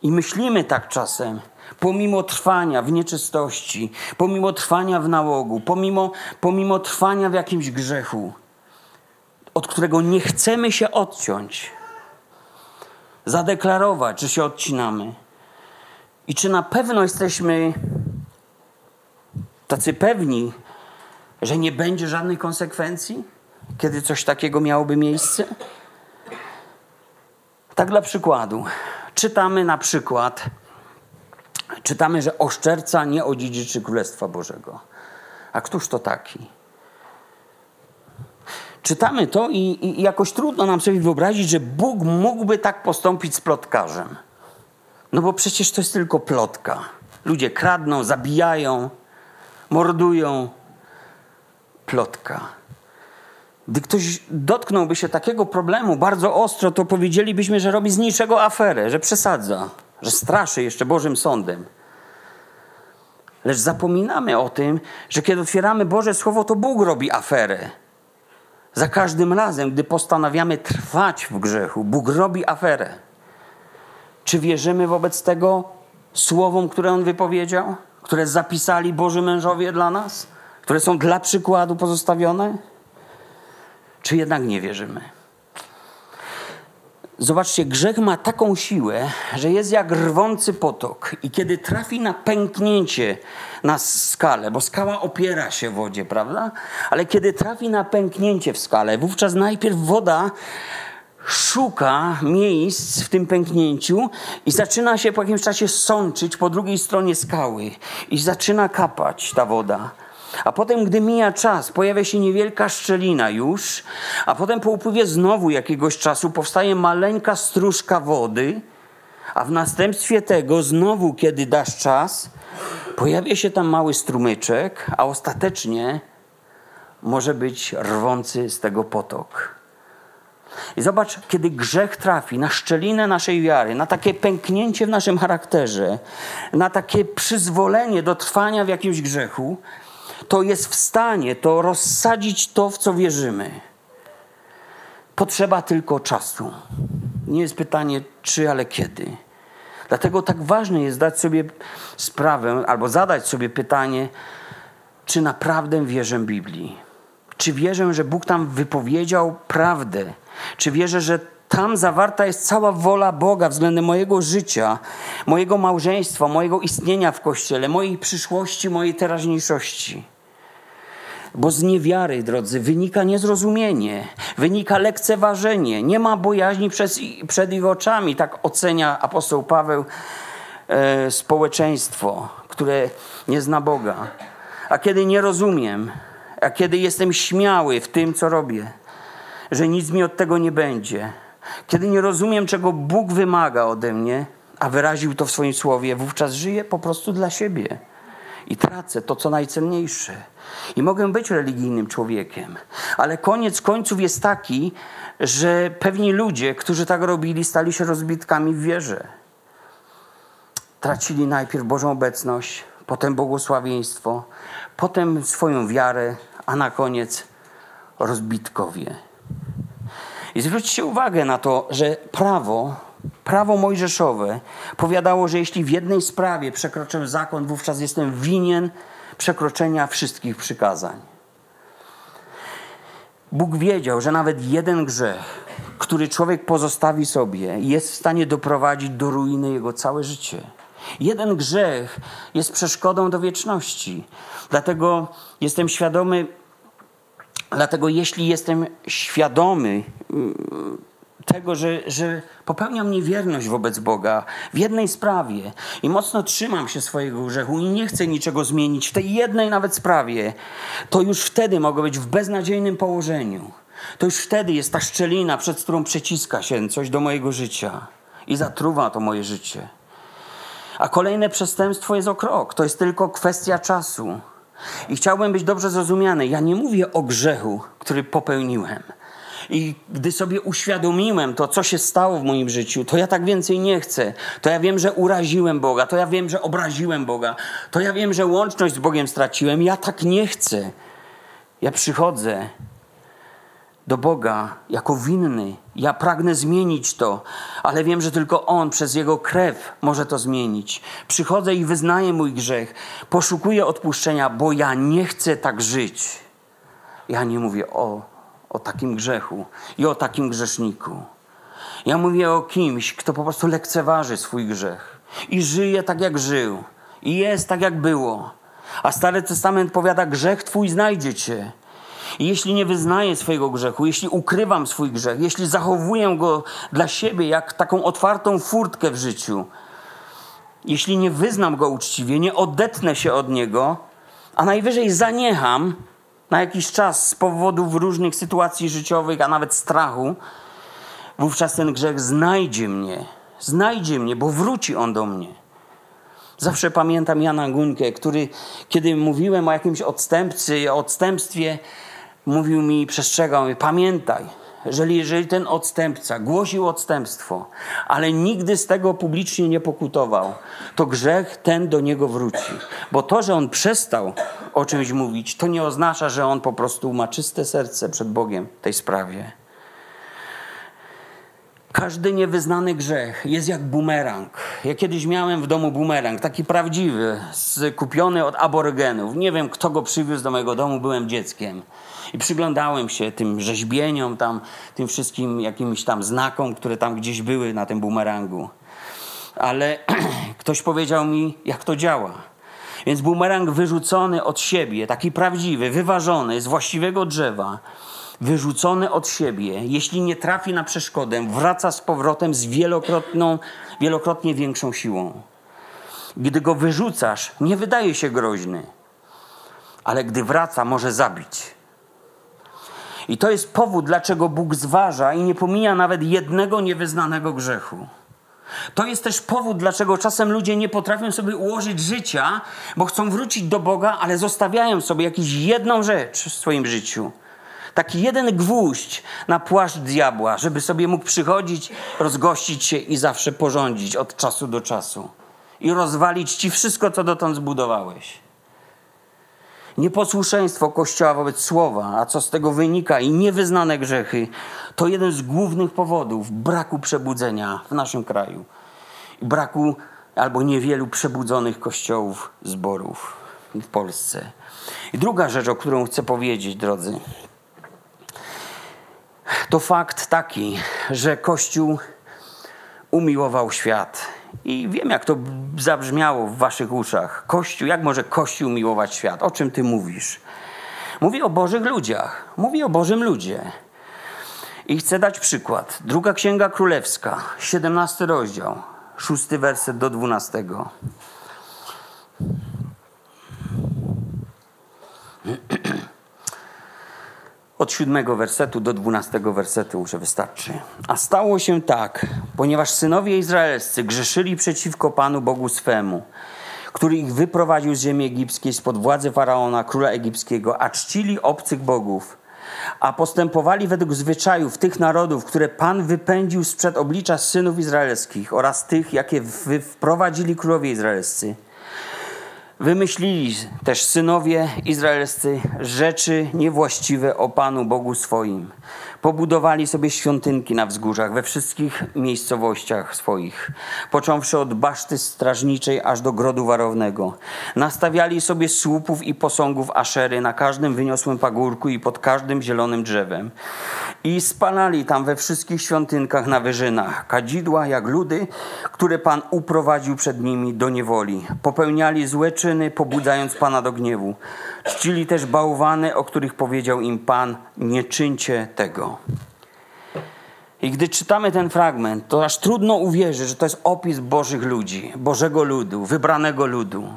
Speaker 1: I myślimy tak czasem, pomimo trwania w nieczystości, pomimo trwania w nałogu, pomimo, pomimo trwania w jakimś grzechu, od którego nie chcemy się odciąć, zadeklarować, że się odcinamy. I czy na pewno jesteśmy tacy pewni, że nie będzie żadnych konsekwencji, kiedy coś takiego miałoby miejsce? Tak dla przykładu czytamy na przykład, czytamy, że oszczerca nie odziedziczy Królestwa Bożego. A któż to taki? Czytamy to i, i, jakoś trudno nam sobie wyobrazić, że Bóg mógłby tak postąpić z plotkarzem. No bo przecież to jest tylko plotka. Ludzie kradną, zabijają, mordują. Plotka. Gdy ktoś dotknąłby się takiego problemu bardzo ostro, to powiedzielibyśmy, że robi z niczego aferę, że przesadza, że straszy jeszcze Bożym Sądem. Lecz zapominamy o tym, że kiedy otwieramy Boże Słowo, to Bóg robi aferę. Za każdym razem, gdy postanawiamy trwać w grzechu, Bóg robi aferę. Czy wierzymy wobec tego słowom, które On wypowiedział, które zapisali Boży mężowie dla nas, które są dla przykładu pozostawione? Czy jednak nie wierzymy? Zobaczcie, grzech ma taką siłę, że jest jak rwący potok, i kiedy trafi na pęknięcie na skalę, bo skała opiera się w wodzie, prawda? Ale kiedy trafi na pęknięcie w skalę, wówczas najpierw woda szuka miejsc w tym pęknięciu i zaczyna się po jakimś czasie sączyć po drugiej stronie skały i zaczyna kapać ta woda. A potem, gdy mija czas, pojawia się niewielka szczelina już, a potem po upływie znowu jakiegoś czasu powstaje maleńka stróżka wody, a w następstwie tego znowu, kiedy dasz czas, pojawia się tam mały strumyczek, a ostatecznie może być rwący z tego potok. I zobacz, kiedy grzech trafi na szczelinę naszej wiary, na takie pęknięcie w naszym charakterze, na takie przyzwolenie do trwania w jakimś grzechu, to jest w stanie to rozsadzić to, w co wierzymy. Potrzeba tylko czasu. Nie jest pytanie czy, ale kiedy. Dlatego tak ważne jest dać sobie sprawę albo zadać sobie pytanie, czy naprawdę wierzę Biblii. Czy wierzę, że Bóg tam wypowiedział prawdę? Czy wierzę, że tam zawarta jest cała wola Boga względem mojego życia, mojego małżeństwa, mojego istnienia w Kościele, mojej przyszłości, mojej teraźniejszości? Bo z niewiary, drodzy, wynika niezrozumienie, wynika lekceważenie, nie ma bojaźni przez, przed ich oczami, tak ocenia apostoł Paweł e, społeczeństwo, które nie zna Boga. A kiedy nie rozumiem, a kiedy jestem śmiały w tym, co robię, że nic mi od tego nie będzie, kiedy nie rozumiem, czego Bóg wymaga ode mnie, a wyraził to w swoim słowie, wówczas żyję po prostu dla siebie i tracę to, co najcenniejsze. I mogę być religijnym człowiekiem, ale koniec końców jest taki, że pewni ludzie, którzy tak robili, stali się rozbitkami w wierze. Tracili najpierw Bożą obecność, potem błogosławieństwo, potem swoją wiarę, a na koniec rozbitkowie. I zwróćcie uwagę na to, że prawo, prawo mojżeszowe powiadało, że jeśli w jednej sprawie przekroczę zakon, wówczas jestem winien przekroczenia wszystkich przykazań. Bóg wiedział, że nawet jeden grzech, który człowiek pozostawi sobie, jest w stanie doprowadzić do ruiny jego całe życie. Jeden grzech jest przeszkodą do wieczności. Dlatego jestem świadomy, dlatego jeśli jestem świadomy mm, tego, że, że popełniam niewierność wobec Boga w jednej sprawie i mocno trzymam się swojego grzechu i nie chcę niczego zmienić w tej jednej nawet sprawie, to już wtedy mogę być w beznadziejnym położeniu. To już wtedy jest ta szczelina, przed którą przeciska się coś do mojego życia i zatruwa to moje życie. A kolejne przestępstwo jest o krok. To jest tylko kwestia czasu. I chciałbym być dobrze zrozumiany. Ja nie mówię o grzechu, który popełniłem. I gdy sobie uświadomiłem to, co się stało w moim życiu, to ja tak więcej nie chcę. To ja wiem, że uraziłem Boga, to ja wiem, że obraziłem Boga, to ja wiem, że łączność z Bogiem straciłem. Ja tak nie chcę. Ja przychodzę do Boga jako winny. Ja pragnę zmienić to, ale wiem, że tylko On przez Jego krew może to zmienić. Przychodzę i wyznaję mój grzech, poszukuję odpuszczenia, bo ja nie chcę tak żyć. Ja nie mówię o, o takim grzechu i o takim grzeszniku. Ja mówię o kimś, kto po prostu lekceważy swój grzech i żyje tak, jak żył, i jest tak, jak było. A Stary Testament powiada: grzech Twój znajdzie Cię. I jeśli nie wyznaję swojego grzechu, jeśli ukrywam swój grzech, jeśli zachowuję go dla siebie jak taką otwartą furtkę w życiu, jeśli nie wyznam go uczciwie, nie odetnę się od niego, a najwyżej zaniecham na jakiś czas z powodów różnych sytuacji życiowych, a nawet strachu, wówczas ten grzech znajdzie mnie. Znajdzie mnie, bo wróci on do mnie. Zawsze pamiętam Jana Guńkę, który, kiedy mówiłem o jakimś odstępcy, o odstępstwie, mówił mi, przestrzegał mnie, pamiętaj, jeżeli, jeżeli ten odstępca głosił odstępstwo, ale nigdy z tego publicznie nie pokutował, to grzech ten do niego wróci. Bo to, że on przestał o czymś mówić, to nie oznacza, że on po prostu ma czyste serce przed Bogiem w tej sprawie. Każdy niewyznany grzech jest jak bumerang. Ja kiedyś miałem w domu bumerang, taki prawdziwy, kupiony od aborygenów. Nie wiem, kto go przywiózł do mojego domu, byłem dzieckiem. I przyglądałem się tym rzeźbieniom, tam, tym wszystkim jakimś tam znakom, które tam gdzieś były na tym bumerangu. Ale ktoś powiedział mi, jak to działa. Więc bumerang wyrzucony od siebie, taki prawdziwy, wyważony, z właściwego drzewa, wyrzucony od siebie, jeśli nie trafi na przeszkodę, wraca z powrotem z wielokrotną, wielokrotnie większą siłą. Gdy go wyrzucasz, nie wydaje się groźny, ale gdy wraca, może zabić. I to jest powód, dlaczego Bóg zważa i nie pomija nawet jednego niewyznanego grzechu. To jest też powód, dlaczego czasem ludzie nie potrafią sobie ułożyć życia, bo chcą wrócić do Boga, ale zostawiają sobie jakąś jedną rzecz w swoim życiu. Taki jeden gwóźdź na płaszcz diabła, żeby sobie mógł przychodzić, rozgościć się i zawsze porządzić od czasu do czasu. I rozwalić ci wszystko, co dotąd zbudowałeś. Nieposłuszeństwo Kościoła wobec Słowa, a co z tego wynika, i niewyznane grzechy, to jeden z głównych powodów braku przebudzenia w naszym kraju. Braku albo niewielu przebudzonych kościołów, zborów w Polsce. I druga rzecz, o którą chcę powiedzieć, drodzy, to fakt taki, że Kościół umiłował świat. I wiem, jak to zabrzmiało w waszych uszach. Kościół, jak może Kościół miłować świat? O czym ty mówisz? Mówi o Bożych ludziach. Mówi o Bożym ludzie. I chcę dać przykład. Druga Księga Królewska, 17 rozdział, 6 werset do 12. Od siódmego wersetu do dwunastego wersetu może wystarczy. A stało się tak, ponieważ synowie izraelscy grzeszyli przeciwko Panu Bogu swemu, który ich wyprowadził z ziemi egipskiej spod władzy faraona, króla egipskiego, a czcili obcych bogów, a postępowali według zwyczajów tych narodów, które Pan wypędził sprzed oblicza synów izraelskich oraz tych, jakie wprowadzili królowie izraelscy Wymyślili też synowie izraelscy rzeczy niewłaściwe o Panu Bogu swoim. Pobudowali sobie świątynki na wzgórzach, we wszystkich miejscowościach swoich, począwszy od baszty strażniczej aż do grodu warownego. Nastawiali sobie słupów i posągów aszery na każdym wyniosłym pagórku i pod każdym zielonym drzewem. I spalali tam we wszystkich świątynkach na wyżynach kadzidła jak ludy, które Pan uprowadził przed nimi do niewoli. Popełniali złe czyny, pobudzając Pana do gniewu. Czcili też bałwany, o których powiedział im Pan, nie czyńcie tego. I gdy czytamy ten fragment, to aż trudno uwierzyć, że to jest opis Bożych ludzi, Bożego ludu, wybranego ludu.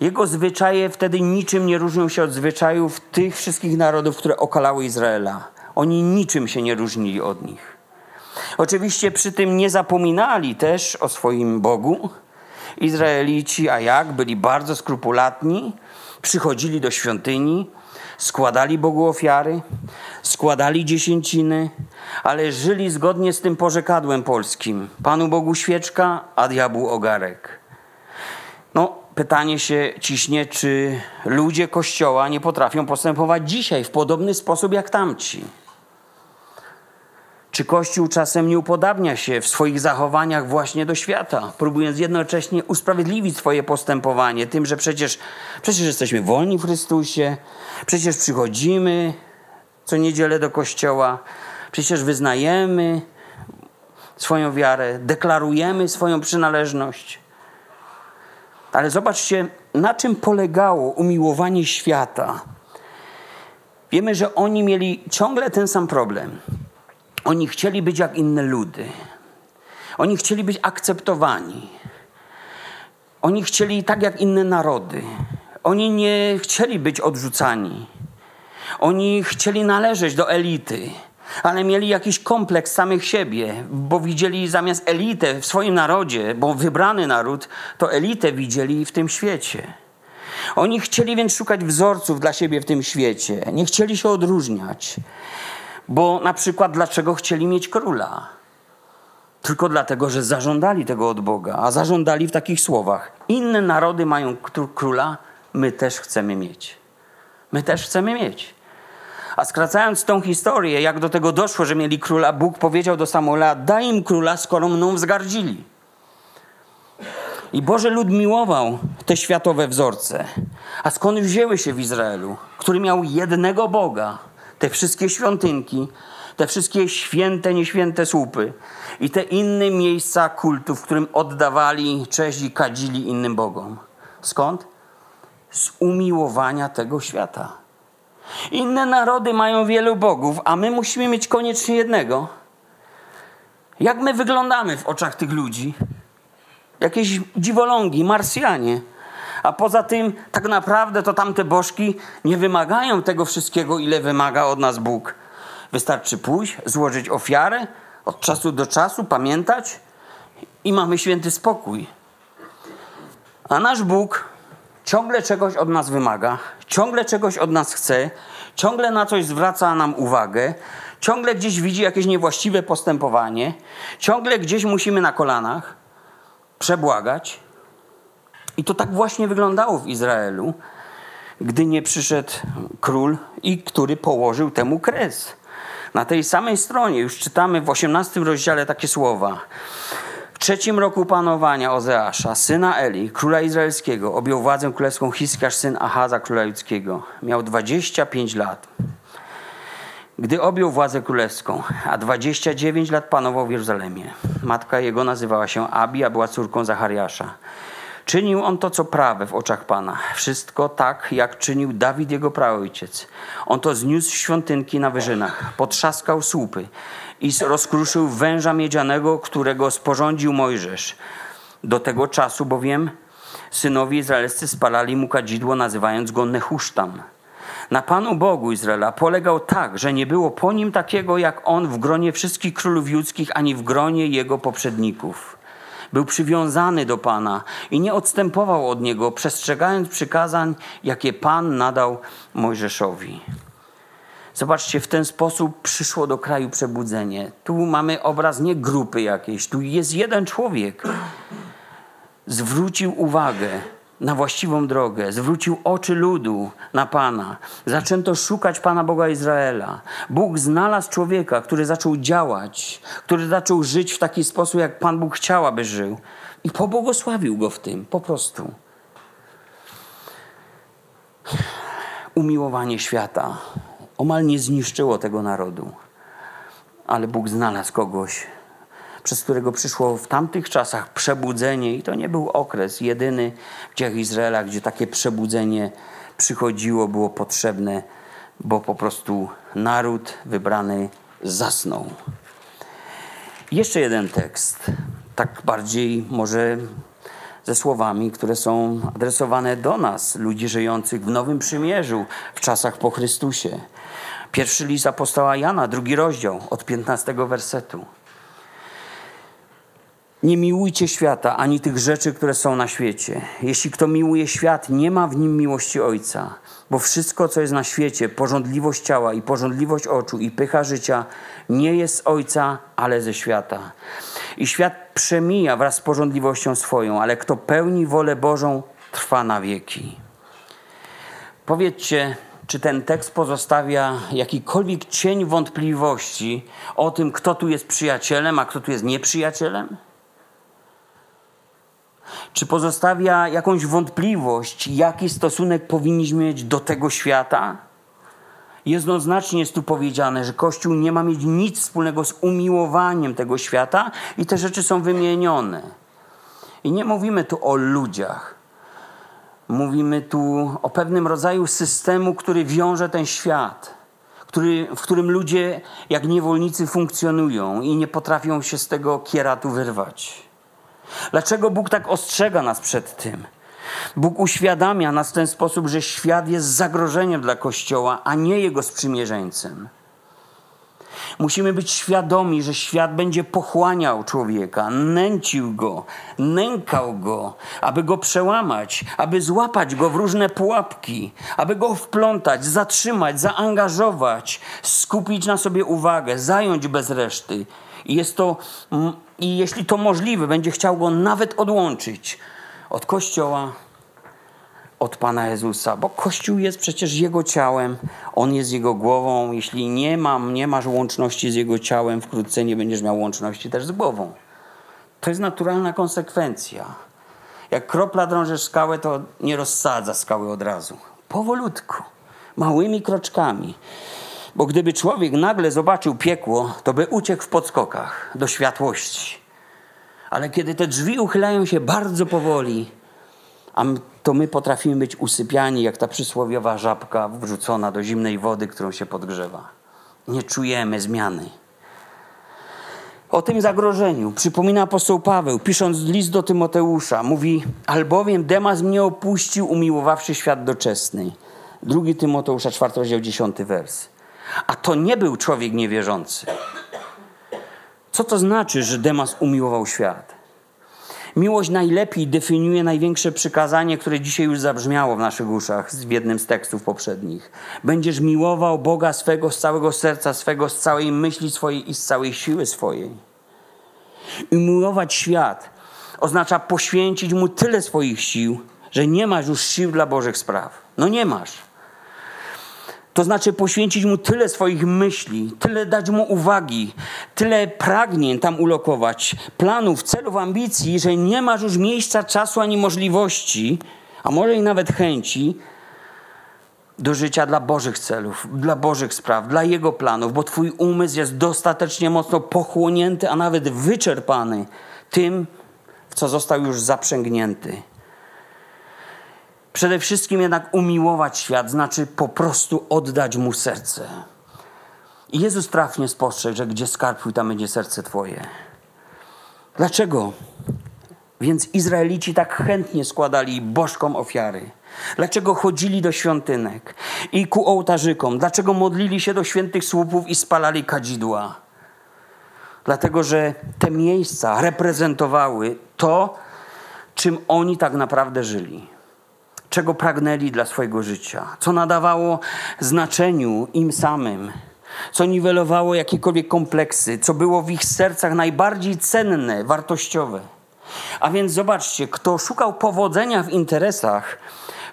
Speaker 1: Jego zwyczaje wtedy niczym nie różnią się od zwyczajów tych wszystkich narodów, które okalały Izraela. Oni niczym się nie różnili od nich. Oczywiście przy tym nie zapominali też o swoim Bogu. Izraelici, a jak, byli bardzo skrupulatni, przychodzili do świątyni, składali Bogu ofiary, składali dziesięciny, ale żyli zgodnie z tym porzekadłem polskim: Panu Bogu świeczka, a diabłu ogarek. No, pytanie się ciśnie, czy ludzie Kościoła nie potrafią postępować dzisiaj w podobny sposób jak tamci. Czy Kościół czasem nie upodabnia się w swoich zachowaniach właśnie do świata, próbując jednocześnie usprawiedliwić swoje postępowanie tym, że przecież, przecież jesteśmy wolni w Chrystusie, przecież przychodzimy co niedzielę do Kościoła, przecież wyznajemy swoją wiarę, deklarujemy swoją przynależność. Ale zobaczcie, na czym polegało umiłowanie świata. Wiemy, że oni mieli ciągle ten sam problem oni chcieli być jak inne ludy. Oni chcieli być akceptowani. Oni chcieli tak jak inne narody. Oni nie chcieli być odrzucani. Oni chcieli należeć do elity, ale mieli jakiś kompleks samych siebie, bo widzieli zamiast elitę w swoim narodzie, bo wybrany naród, to elitę widzieli w tym świecie. Oni chcieli więc szukać wzorców dla siebie w tym świecie. Nie chcieli się odróżniać. Bo na przykład dlaczego chcieli mieć króla? Tylko dlatego, że zażądali tego od Boga, a zażądali w takich słowach: Inne narody mają króla, my też chcemy mieć. My też chcemy mieć. A skracając tą historię, jak do tego doszło, że mieli króla, Bóg powiedział do Samuela: Daj im króla, skoro mną wzgardzili. I Boże lud miłował te światowe wzorce. A skąd wzięły się w Izraelu, który miał jednego Boga, te wszystkie świątynki, te wszystkie święte, nieświęte słupy i te inne miejsca kultu, w którym oddawali cześć i kadzili innym bogom. Skąd? Z umiłowania tego świata. Inne narody mają wielu bogów, a my musimy mieć koniecznie jednego. Jak my wyglądamy w oczach tych ludzi? Jakieś dziwolągi, Marsjanie. A poza tym, tak naprawdę to tamte bożki nie wymagają tego wszystkiego, ile wymaga od nas Bóg. Wystarczy pójść, złożyć ofiarę, od czasu do czasu pamiętać i mamy święty spokój. A nasz Bóg ciągle czegoś od nas wymaga, ciągle czegoś od nas chce, ciągle na coś zwraca nam uwagę, ciągle gdzieś widzi jakieś niewłaściwe postępowanie, ciągle gdzieś musimy na kolanach przebłagać. I to tak właśnie wyglądało w Izraelu, gdy nie przyszedł król i który położył temu kres. Na tej samej stronie już czytamy w 18 rozdziale takie słowa. W trzecim roku panowania Ozeasza, syna Eli, króla izraelskiego, objął władzę królewską Hiskiasz, syn Ahaza, króla judzkiego. Miał 25 lat. gdy objął władzę królewską, a 29 lat panował w Jeruzalemie. Matka jego nazywała się Abi, a była córką Zachariasza. Czynił on to, co prawe w oczach Pana. Wszystko tak, jak czynił Dawid, jego praojciec. On to zniósł świątynki na wyżynach, potrzaskał słupy i rozkruszył węża miedzianego, którego sporządził Mojżesz. Do tego czasu bowiem synowie izraelscy spalali mu kadzidło, nazywając go Nehusztam. Na Panu Bogu Izraela polegał tak, że nie było po nim takiego jak on w gronie wszystkich królów judzkich, ani w gronie jego poprzedników. Był przywiązany do Pana i nie odstępował od niego, przestrzegając przykazań, jakie Pan nadał Mojżeszowi. Zobaczcie, w ten sposób przyszło do kraju przebudzenie. Tu mamy obraz nie grupy jakiejś, tu jest jeden człowiek. Zwrócił uwagę na właściwą drogę, zwrócił oczy ludu na Pana. Zaczęto szukać Pana Boga Izraela. Bóg znalazł człowieka, który zaczął działać, który zaczął żyć w taki sposób, jak Pan Bóg chciał, aby żył. I pobłogosławił go w tym, po prostu. Umiłowanie świata omal nie zniszczyło tego narodu, ale Bóg znalazł kogoś, przez którego przyszło w tamtych czasach przebudzenie, i to nie był okres jedyny w dziejach Izraela, gdzie takie przebudzenie przychodziło, było potrzebne, bo po prostu naród wybrany zasnął. Jeszcze jeden tekst, tak bardziej może ze słowami, które są adresowane do nas, ludzi żyjących w Nowym Przymierzu, w czasach po Chrystusie. Pierwszy list apostoła Jana, drugi rozdział, od 15 wersetu. Nie miłujcie świata ani tych rzeczy, które są na świecie. Jeśli kto miłuje świat, nie ma w nim miłości Ojca, bo wszystko, co jest na świecie, porządliwość ciała i porządliwość oczu i pycha życia, nie jest z Ojca, ale ze świata. I świat przemija wraz z porządliwością swoją, ale kto pełni wolę Bożą, trwa na wieki. Powiedzcie, czy ten tekst pozostawia jakikolwiek cień wątpliwości o tym, kto tu jest przyjacielem, a kto tu jest nieprzyjacielem? Czy pozostawia jakąś wątpliwość, jaki stosunek powinniśmy mieć do tego świata? Jednoznacznie jest tu powiedziane, że Kościół nie ma mieć nic wspólnego z umiłowaniem tego świata i te rzeczy są wymienione. I nie mówimy tu o ludziach. Mówimy tu o pewnym rodzaju systemu, który wiąże ten świat, który, w którym ludzie jak niewolnicy funkcjonują i nie potrafią się z tego kieratu wyrwać. Dlaczego Bóg tak ostrzega nas przed tym? Bóg uświadamia nas w ten sposób, że świat jest zagrożeniem dla Kościoła, a nie jego sprzymierzeńcem. Musimy być świadomi, że świat będzie pochłaniał człowieka, nęcił go, nękał go, aby go przełamać, aby złapać go w różne pułapki, aby go wplątać, zatrzymać, zaangażować, skupić na sobie uwagę, zająć bez reszty. I jest to i jeśli to możliwe, będzie chciał go nawet odłączyć od Kościoła, od Pana Jezusa, bo Kościół jest przecież Jego ciałem, On jest Jego głową. Jeśli nie, mam, nie masz łączności z Jego ciałem, wkrótce nie będziesz miał łączności też z głową. To jest naturalna konsekwencja. Jak kropla drąży skałę, to nie rozsadza skały od razu. Powolutku, małymi kroczkami. Bo gdyby człowiek nagle zobaczył piekło, to by uciekł w podskokach do światłości. Ale kiedy te drzwi uchylają się bardzo powoli, to my potrafimy być usypiani jak ta przysłowiowa żabka wrzucona do zimnej wody, którą się podgrzewa. Nie czujemy zmiany. O tym zagrożeniu przypomina apostoł Paweł, pisząc list do Tymoteusza. Mówi, albowiem Demas mnie opuścił, umiłowawszy świat doczesny. Drugi Tymoteusza, 4 rozdział, 10 wers. A to nie był człowiek niewierzący. Co to znaczy, że Demas umiłował świat? Miłość najlepiej definiuje największe przykazanie, które dzisiaj już zabrzmiało w naszych uszach w jednym z tekstów poprzednich. Będziesz miłował Boga swego z całego serca swego, z całej myśli swojej i z całej siły swojej. I miłować świat oznacza poświęcić mu tyle swoich sił, że nie masz już sił dla Bożych spraw. No nie masz. To znaczy poświęcić mu tyle swoich myśli, tyle dać mu uwagi, tyle pragnień tam ulokować, planów, celów, ambicji, że nie masz już miejsca, czasu ani możliwości, a może i nawet chęci, do życia dla Bożych celów, dla Bożych spraw, dla Jego planów, bo Twój umysł jest dostatecznie mocno pochłonięty, a nawet wyczerpany tym, w co został już zaprzęgnięty. Przede wszystkim jednak umiłować świat znaczy po prostu oddać mu serce. I Jezus trafnie spostrzegł, że gdzie skarb twój, tam będzie serce twoje. Dlaczego? Więc Izraelici tak chętnie składali bożkom ofiary. Dlaczego chodzili do świątynek i ku ołtarzykom? Dlaczego modlili się do świętych słupów i spalali kadzidła? Dlatego, że te miejsca reprezentowały to, czym oni tak naprawdę żyli. Czego pragnęli dla swojego życia, co nadawało znaczeniu im samym, co niwelowało jakiekolwiek kompleksy, co było w ich sercach najbardziej cenne, wartościowe. A więc zobaczcie, kto szukał powodzenia w interesach,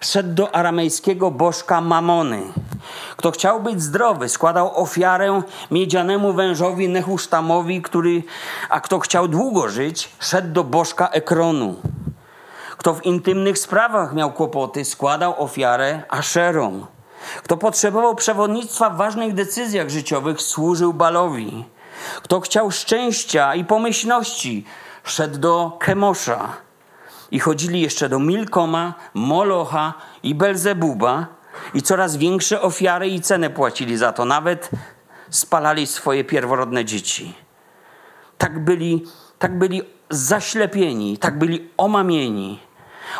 Speaker 1: szedł do aramejskiego bożka Mamony. Kto chciał być zdrowy, składał ofiarę miedzianemu wężowi Nehusztamowi, który, a kto chciał długo żyć, szedł do bożka Ekronu. Kto w intymnych sprawach miał kłopoty, składał ofiarę Aszerom. Kto potrzebował przewodnictwa w ważnych decyzjach życiowych, służył Balowi. Kto chciał szczęścia i pomyślności, szedł do Kemosza. I chodzili jeszcze do Milkoma, Molocha i Belzebuba i coraz większe ofiary i cenę płacili za to. Nawet spalali swoje pierworodne dzieci. Tak byli, tak byli zaślepieni, tak byli omamieni.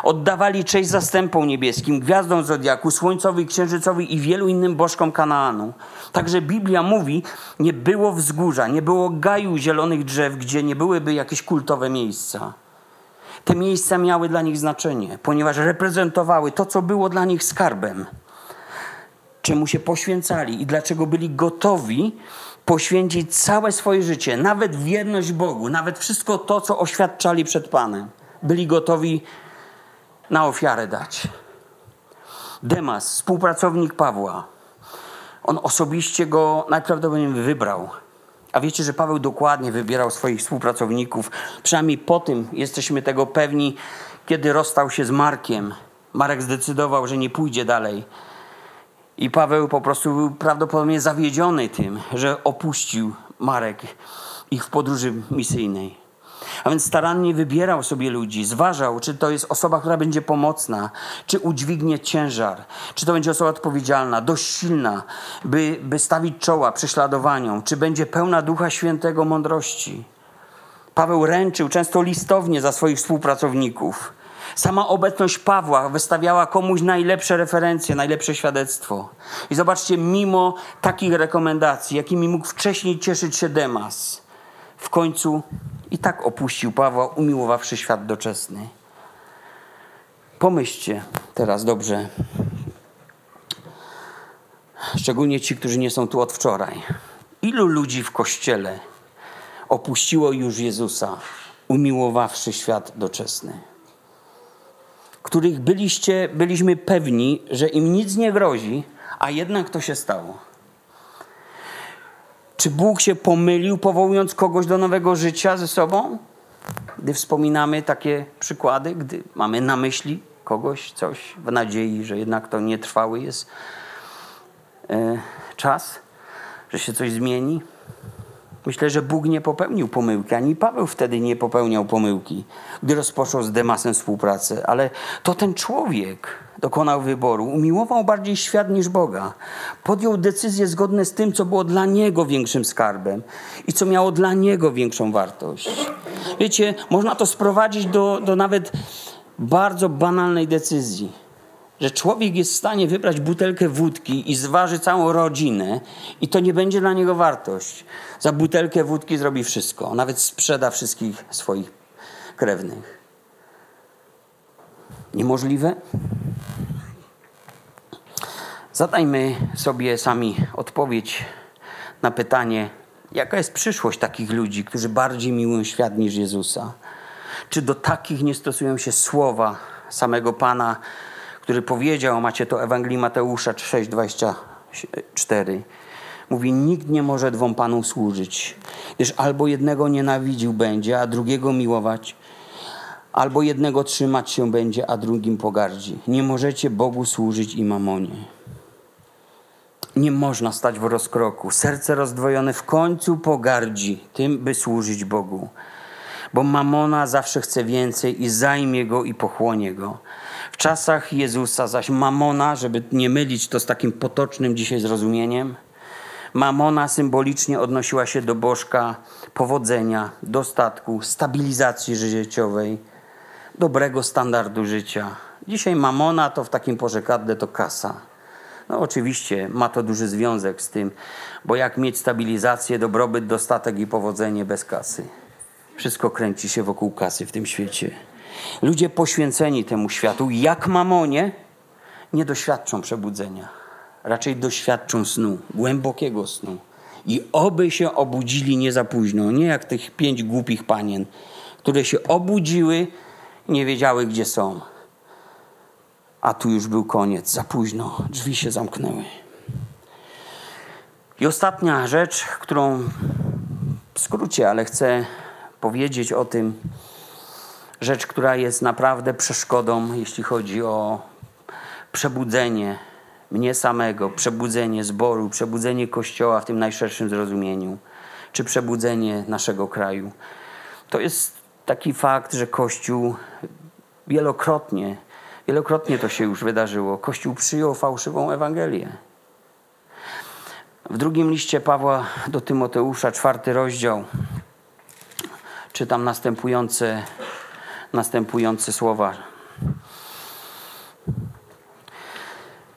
Speaker 1: Oddawali cześć zastępom niebieskim, gwiazdom zodiaku, słońcowi, księżycowi i wielu innym bożkom Kanaanu. Także Biblia mówi, nie było wzgórza, nie było gaju zielonych drzew, gdzie nie byłyby jakieś kultowe miejsca. Te miejsca miały dla nich znaczenie, ponieważ reprezentowały to, co było dla nich skarbem. Czemu się poświęcali i dlaczego byli gotowi poświęcić całe swoje życie, nawet wierność Bogu, nawet wszystko to, co oświadczali przed Panem. Byli gotowi na ofiarę dać. Demas, współpracownik Pawła, on osobiście go najprawdopodobniej wybrał. A wiecie, że Paweł dokładnie wybierał swoich współpracowników. Przynajmniej po tym jesteśmy tego pewni, kiedy rozstał się z Markiem. Marek zdecydował, że nie pójdzie dalej. I Paweł po prostu był prawdopodobnie zawiedziony tym, że opuścił Marek ich w podróży misyjnej. A więc starannie wybierał sobie ludzi, zważał, czy to jest osoba, która będzie pomocna, czy udźwignie ciężar, czy to będzie osoba odpowiedzialna, dość silna, by, by stawić czoła prześladowaniom, czy będzie pełna Ducha Świętego mądrości. Paweł ręczył często listownie za swoich współpracowników. Sama obecność Pawła wystawiała komuś najlepsze referencje, najlepsze świadectwo. I zobaczcie, mimo takich rekomendacji, jakimi mógł wcześniej cieszyć się Demas, w końcu i tak opuścił Pawła, umiłowawszy świat doczesny. Pomyślcie teraz dobrze, szczególnie ci, którzy nie są tu od wczoraj. Ilu ludzi w kościele opuściło już Jezusa, umiłowawszy świat doczesny? Których byliście, byliśmy pewni, że im nic nie grozi, a jednak to się stało. Czy Bóg się pomylił, powołując kogoś do nowego życia ze sobą? Gdy wspominamy takie przykłady, gdy mamy na myśli kogoś, coś w nadziei, że jednak to nietrwały jest e, czas, że się coś zmieni. Myślę, że Bóg nie popełnił pomyłki, ani Paweł wtedy nie popełniał pomyłki, gdy rozpoczął z Demasem współpracę, ale to ten człowiek dokonał wyboru, umiłował bardziej świat niż Boga. Podjął decyzje zgodne z tym, co było dla niego większym skarbem i co miało dla niego większą wartość. Wiecie, można to sprowadzić do, do nawet bardzo banalnej decyzji że człowiek jest w stanie wybrać butelkę wódki i zważy całą rodzinę i to nie będzie dla niego wartość. Za butelkę wódki zrobi wszystko, nawet sprzeda wszystkich swoich krewnych. Niemożliwe? Zadajmy sobie sami odpowiedź na pytanie, jaka jest przyszłość takich ludzi, którzy bardziej miłują świat niż Jezusa? Czy do takich nie stosują się słowa samego Pana, który powiedział, macie to Ewangelii Mateusza 6,24. Mówi, nikt nie może dwom panom służyć, gdyż albo jednego nienawidził będzie, a drugiego miłować, albo jednego trzymać się będzie, a drugim pogardzi. Nie możecie Bogu służyć i mamonie. Nie można stać w rozkroku. Serce rozdwojone w końcu pogardzi tym, by służyć Bogu. Bo mamona zawsze chce więcej i zajmie go i pochłonie go. W czasach Jezusa zaś mamona, żeby nie mylić to z takim potocznym dzisiaj zrozumieniem, mamona symbolicznie odnosiła się do bożka powodzenia, dostatku, stabilizacji życiowej, dobrego standardu życia. Dzisiaj mamona to w takim porzekadle to kasa. No oczywiście ma to duży związek z tym, bo jak mieć stabilizację, dobrobyt, dostatek i powodzenie bez kasy? Wszystko kręci się wokół kasy w tym świecie. Ludzie poświęceni temu światu, jak mamonie, nie doświadczą przebudzenia. Raczej doświadczą snu, głębokiego snu. I oby się obudzili nie za późno, nie jak tych pięć głupich panien, które się obudziły, nie wiedziały gdzie są. A tu już był koniec, za późno, drzwi się zamknęły. I ostatnia rzecz, którą w skrócie, ale chcę powiedzieć o tym, rzecz, która jest naprawdę przeszkodą, jeśli chodzi o przebudzenie mnie samego, przebudzenie zboru, przebudzenie Kościoła w tym najszerszym zrozumieniu, czy przebudzenie naszego kraju. To jest taki fakt, że Kościół wielokrotnie, wielokrotnie to się już wydarzyło. Kościół przyjął fałszywą Ewangelię. W drugim liście Pawła do Tymoteusza, czwarty rozdział, czytam następujące, następujące słowa.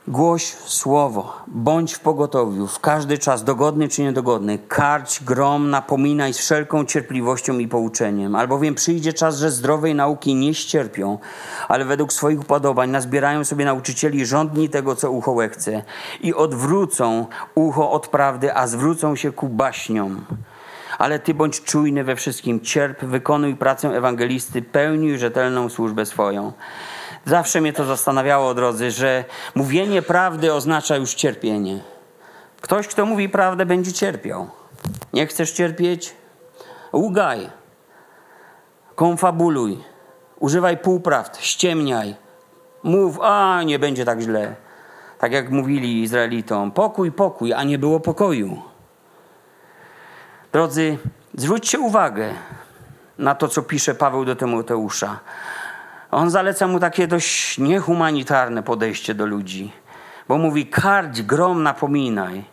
Speaker 1: Głoś słowo, bądź w pogotowiu, w każdy czas, dogodny czy niedogodny, karć, grom, napominaj z wszelką cierpliwością i pouczeniem, albowiem przyjdzie czas, że zdrowej nauki nie ścierpią, ale według swoich upodobań nazbierają sobie nauczycieli rządni tego, co ucho chce i odwrócą ucho od prawdy, a zwrócą się ku baśniom. Ale ty bądź czujny we wszystkim, cierp, wykonuj pracę ewangelisty, pełnij rzetelną służbę swoją. Zawsze mnie to zastanawiało, drodzy, że mówienie prawdy oznacza już cierpienie. Ktoś, kto mówi prawdę, będzie cierpiał. Nie chcesz cierpieć? Ługaj. Konfabuluj. Używaj półprawd. Ściemniaj. Mów, a nie będzie tak źle. Tak jak mówili Izraelitom. Pokój, pokój, a nie było pokoju. Drodzy, zwróćcie uwagę na to, co pisze Paweł do Tymoteusza. On zaleca mu takie dość niehumanitarne podejście do ludzi, bo mówi: karć, grom, napominaj.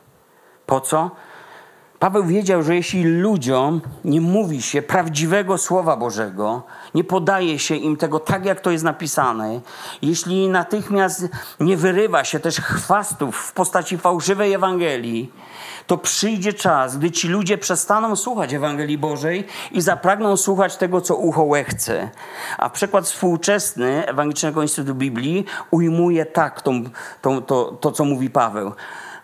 Speaker 1: Po co? Paweł wiedział, że jeśli ludziom nie mówi się prawdziwego Słowa Bożego, nie podaje się im tego tak, jak to jest napisane, jeśli natychmiast nie wyrywa się też chwastów w postaci fałszywej Ewangelii, to przyjdzie czas, gdy ci ludzie przestaną słuchać Ewangelii Bożej i zapragną słuchać tego, co ucho łechce. A przykład współczesny Ewangelicznego Instytutu Biblii ujmuje tak tą, tą, to, to, co mówi Paweł.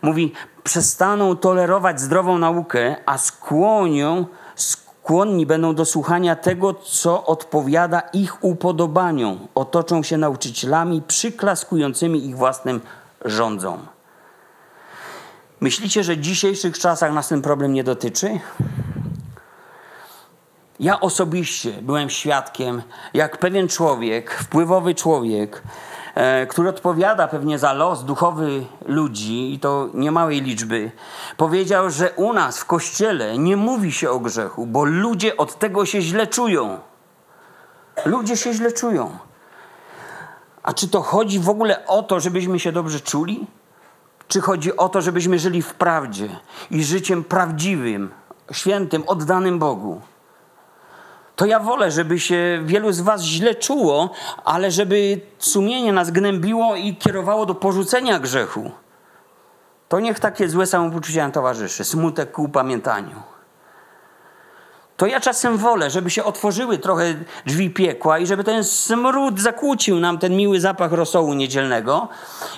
Speaker 1: Mówi, przestaną tolerować zdrową naukę, a skłonią, skłonni będą do słuchania tego, co odpowiada ich upodobaniom. Otoczą się nauczycielami przyklaskującymi ich własnym rządzom. Myślicie, że w dzisiejszych czasach nas ten problem nie dotyczy? Ja osobiście byłem świadkiem, jak pewien człowiek, wpływowy człowiek, e, który odpowiada pewnie za los duchowy ludzi, i to niemałej liczby, powiedział, że u nas w kościele nie mówi się o grzechu, bo ludzie od tego się źle czują. Ludzie się źle czują. A czy to chodzi w ogóle o to, żebyśmy się dobrze czuli? Czy chodzi o to, żebyśmy żyli w prawdzie i życiem prawdziwym, świętym, oddanym Bogu? To ja wolę, żeby się wielu z Was źle czuło, ale żeby sumienie nas gnębiło i kierowało do porzucenia grzechu. To niech takie złe samopoczucie nam towarzyszy, smutek ku upamiętaniu to ja czasem wolę, żeby się otworzyły trochę drzwi piekła i żeby ten smród zakłócił nam ten miły zapach rosołu niedzielnego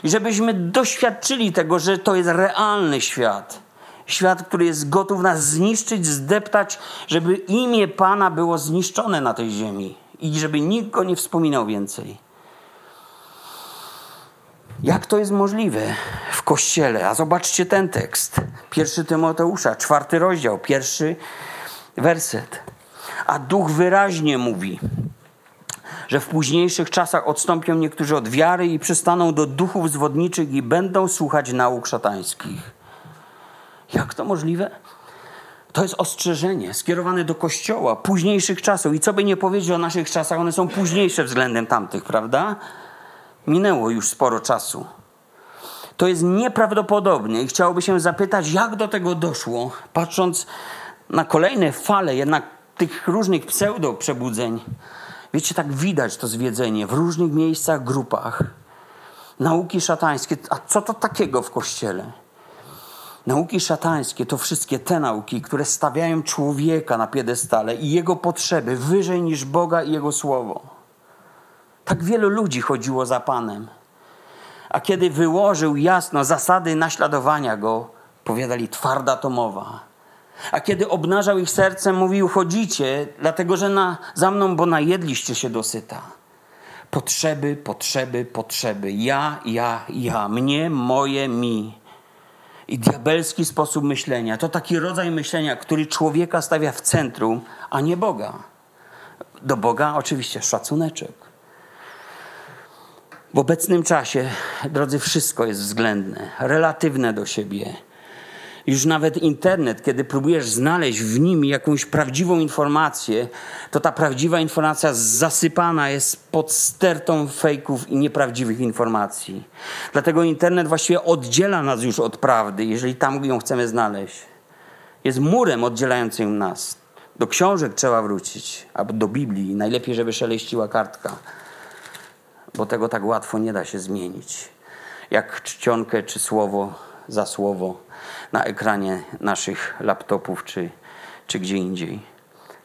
Speaker 1: i żebyśmy doświadczyli tego, że to jest realny świat. Świat, który jest gotów nas zniszczyć, zdeptać, żeby imię Pana było zniszczone na tej ziemi i żeby nikt go nie wspominał więcej. Jak to jest możliwe w kościele? A zobaczcie ten tekst. Pierwszy Tymoteusza, czwarty rozdział, pierwszy werset. A duch wyraźnie mówi, że w późniejszych czasach odstąpią niektórzy od wiary i przystaną do duchów zwodniczych i będą słuchać nauk szatańskich. Jak to możliwe? To jest ostrzeżenie skierowane do Kościoła późniejszych czasów. I co by nie powiedzieć o naszych czasach, one są późniejsze względem tamtych, prawda? Minęło już sporo czasu. To jest nieprawdopodobne i chciałoby się zapytać, jak do tego doszło, patrząc na kolejne fale jednak tych różnych pseudo-przebudzeń. Wiecie, tak widać to zwiedzenie w różnych miejscach, grupach. Nauki szatańskie. A co to takiego w Kościele? Nauki szatańskie to wszystkie te nauki, które stawiają człowieka na piedestale i jego potrzeby wyżej niż Boga i Jego Słowo. Tak wielu ludzi chodziło za Panem. A kiedy wyłożył jasno zasady naśladowania Go, powiadali twarda to mowa. A kiedy obnażał ich serce, mówił: Chodzicie, dlatego że na, za mną, bo najedliście się dosyta. Potrzeby, potrzeby, potrzeby. Ja, ja, ja. Mnie, moje, mi. I diabelski sposób myślenia to taki rodzaj myślenia, który człowieka stawia w centrum, a nie Boga. Do Boga oczywiście szacuneczek. W obecnym czasie, drodzy, wszystko jest względne, relatywne do siebie. Już nawet internet, kiedy próbujesz znaleźć w nim jakąś prawdziwą informację, to ta prawdziwa informacja zasypana jest pod stertą fejków i nieprawdziwych informacji. Dlatego internet właściwie oddziela nas już od prawdy, jeżeli tam ją chcemy znaleźć. Jest murem oddzielającym nas. Do książek trzeba wrócić, albo do Biblii. Najlepiej, żeby szeleściła kartka, bo tego tak łatwo nie da się zmienić. Jak czcionkę czy słowo za słowo na ekranie naszych laptopów czy, czy gdzie indziej.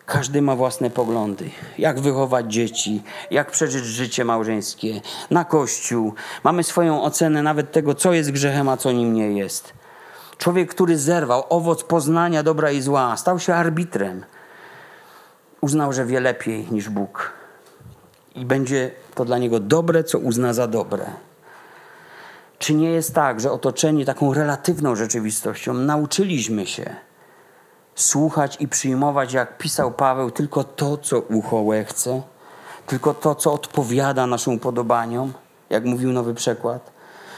Speaker 1: Każdy ma własne poglądy. Jak wychować dzieci, jak przeżyć życie małżeńskie, na kościół. Mamy swoją ocenę nawet tego, co jest grzechem, a co nim nie jest. Człowiek, który zerwał owoc poznania dobra i zła, stał się arbitrem. Uznał, że wie lepiej niż Bóg. I będzie to dla niego dobre, co uzna za dobre. Czy nie jest tak, że otoczeni taką relatywną rzeczywistością nauczyliśmy się słuchać i przyjmować, jak pisał Paweł, tylko to, co ucho chce, tylko to, co odpowiada naszym upodobaniom, jak mówił nowy przekład,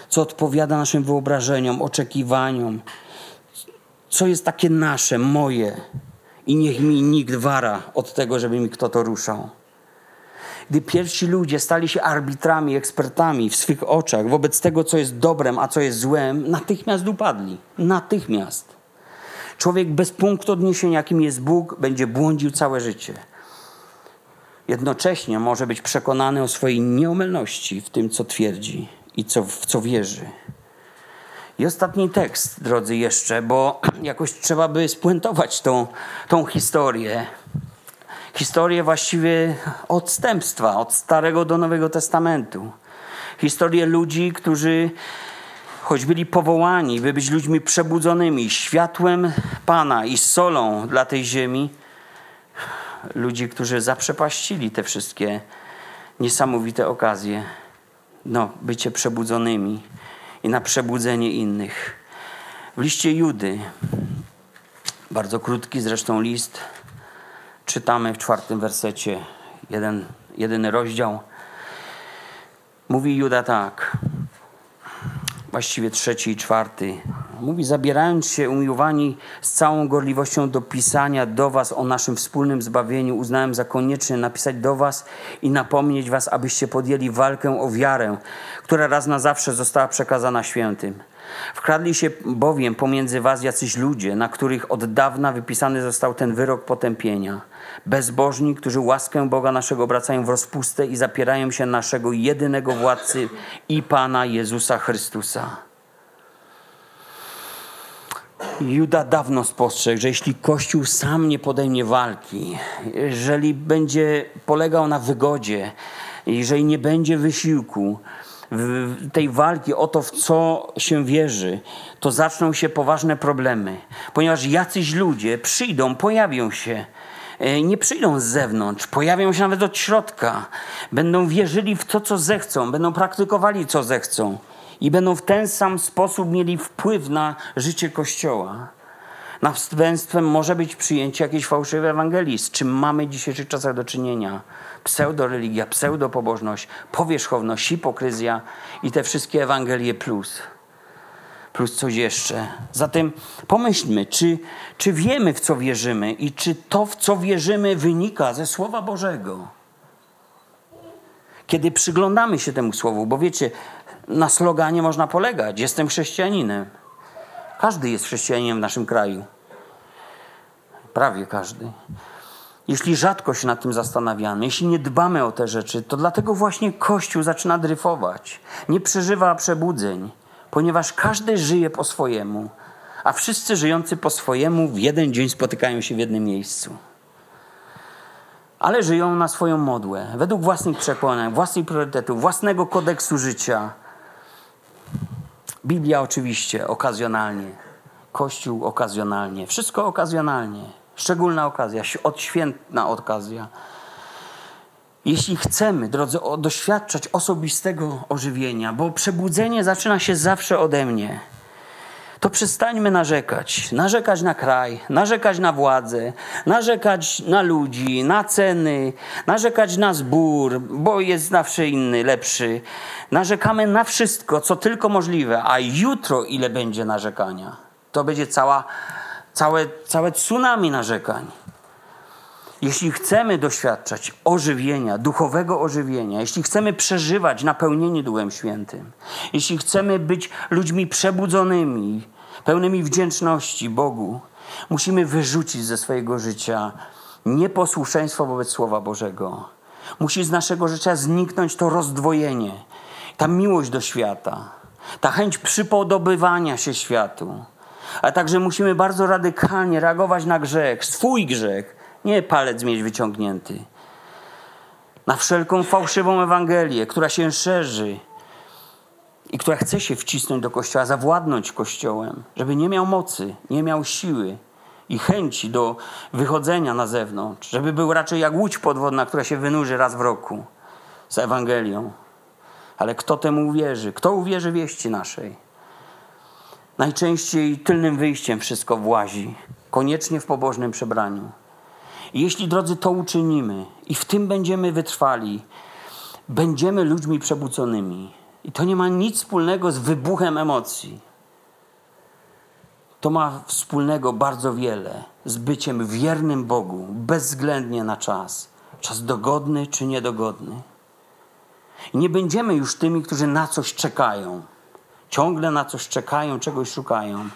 Speaker 1: co odpowiada naszym wyobrażeniom, oczekiwaniom, co jest takie nasze, moje i niech mi nikt wara od tego, żeby mi kto to ruszał gdy pierwsi ludzie stali się arbitrami, ekspertami w swych oczach wobec tego, co jest dobrem, a co jest złem, natychmiast upadli. Natychmiast. Człowiek bez punktu odniesienia, jakim jest Bóg, będzie błądził całe życie. Jednocześnie może być przekonany o swojej nieomylności w tym, co twierdzi i co, w co wierzy. I ostatni tekst, drodzy, jeszcze, bo jakoś trzeba by spuentować tą, tą historię historię właściwie odstępstwa, od Starego do Nowego Testamentu. Historię ludzi, którzy choć byli powołani, by być ludźmi przebudzonymi, światłem Pana i solą dla tej ziemi, ludzi, którzy zaprzepaścili te wszystkie niesamowite okazje, no, bycie przebudzonymi i na przebudzenie innych. W liście Judy, bardzo krótki zresztą list, czytamy w czwartym wersecie, jeden, jedyny rozdział. Mówi Juda tak, właściwie trzeci i czwarty. Mówi, zabierając się umiłowani z całą gorliwością do pisania do was o naszym wspólnym zbawieniu, uznałem za konieczne napisać do was i napomnieć was, abyście podjęli walkę o wiarę, która raz na zawsze została przekazana świętym. Wkradli się bowiem pomiędzy was jacyś ludzie, na których od dawna wypisany został ten wyrok potępienia. Bezbożni, którzy łaskę Boga naszego obracają w rozpustę i zapierają się naszego jedynego władcy i Pana Jezusa Chrystusa. Juda dawno spostrzegł, że jeśli Kościół sam nie podejmie walki, jeżeli będzie polegał na wygodzie, jeżeli nie będzie wysiłku, tej walki o to, w co się wierzy, to zaczną się poważne problemy, ponieważ jacyś ludzie przyjdą, pojawią się, e, nie przyjdą z zewnątrz, pojawią się nawet od środka, będą wierzyli w to, co zechcą, będą praktykowali, co zechcą i będą w ten sam sposób mieli wpływ na życie Kościoła. Następstwem może być przyjęcie jakiejś fałszywej Ewangelii, z czym mamy w dzisiejszych czasach do czynienia. Pseudoreligia, pseudopobożność, powierzchowność, hipokryzja i te wszystkie Ewangelie plus. Plus coś jeszcze. Zatem pomyślmy, czy, czy wiemy, w co wierzymy i czy to, w co wierzymy, wynika ze Słowa Bożego. Kiedy przyglądamy się temu Słowu, bo wiecie, na sloganie można polegać. Jestem chrześcijaninem. Każdy jest chrześcijaninem w naszym kraju. Prawie każdy. Jeśli rzadko się nad tym zastanawiamy, jeśli nie dbamy o te rzeczy, to dlatego właśnie Kościół zaczyna dryfować. Nie przeżywa przebudzeń, ponieważ każdy żyje po swojemu, a wszyscy żyjący po swojemu w jeden dzień spotykają się w jednym miejscu. Ale żyją na swoją modłę, według własnych przekonań, własnych priorytetów, własnego kodeksu życia. Biblia oczywiście okazjonalnie, Kościół okazjonalnie, wszystko okazjonalnie. Szczególna okazja, odświętna okazja. Jeśli chcemy, drodzy, doświadczać osobistego ożywienia, bo przebudzenie zaczyna się zawsze ode mnie, to przestańmy narzekać. Narzekać na kraj, narzekać na władzę, narzekać na ludzi, na ceny, narzekać na zbór, bo jest zawsze inny, lepszy. Narzekamy na wszystko, co tylko możliwe, a jutro ile będzie narzekania? To będzie cała całe, całe tsunami narzekań. Jeśli chcemy doświadczać ożywienia, duchowego ożywienia, jeśli chcemy przeżywać napełnienie Duchem Świętym, jeśli chcemy być ludźmi przebudzonymi, pełnymi wdzięczności Bogu, musimy wyrzucić ze swojego życia nieposłuszeństwo wobec Słowa Bożego. Musi z naszego życia zniknąć to rozdwojenie, ta miłość do świata, ta chęć przypodobywania się światu ale także musimy bardzo radykalnie reagować na grzech, swój grzech, nie palec mieć wyciągnięty. Na wszelką fałszywą Ewangelię, która się szerzy i która chce się wcisnąć do Kościoła, zawładnąć Kościołem, żeby nie miał mocy, nie miał siły i chęci do wychodzenia na zewnątrz, żeby był raczej jak łódź podwodna, która się wynurzy raz w roku z Ewangelią. Ale kto temu uwierzy? Kto uwierzy wieści naszej? Najczęściej tylnym wyjściem wszystko włazi, koniecznie w pobożnym przebraniu. Jeśli, drodzy, to uczynimy i w tym będziemy wytrwali, będziemy ludźmi przebudzonymi. I to nie ma nic wspólnego z wybuchem emocji. To ma wspólnego bardzo wiele z byciem wiernym Bogu, bezwzględnie na czas. Czas dogodny czy niedogodny. I nie będziemy już tymi, którzy na coś czekają ciągle na coś czekają, czegoś szukają,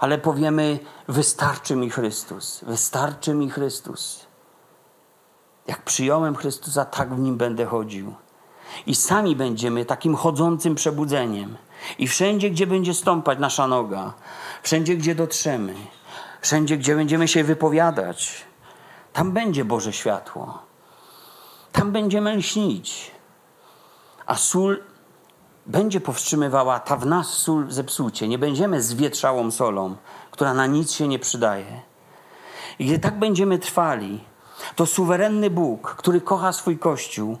Speaker 1: ale powiemy: Wystarczy mi Chrystus, wystarczy mi Chrystus. Jak przyjąłem Chrystusa, tak w nim będę chodził. I sami będziemy takim chodzącym przebudzeniem. I wszędzie, gdzie będzie stąpać nasza noga, wszędzie, gdzie dotrzemy, wszędzie, gdzie będziemy się wypowiadać, tam będzie Boże światło. Tam będziemy lśnić. A sól będzie powstrzymywała ta w nas sól zepsucie. Nie będziemy zwietrzałą solą, która na nic się nie przydaje. I gdy tak będziemy trwali, to suwerenny Bóg, który kocha swój Kościół,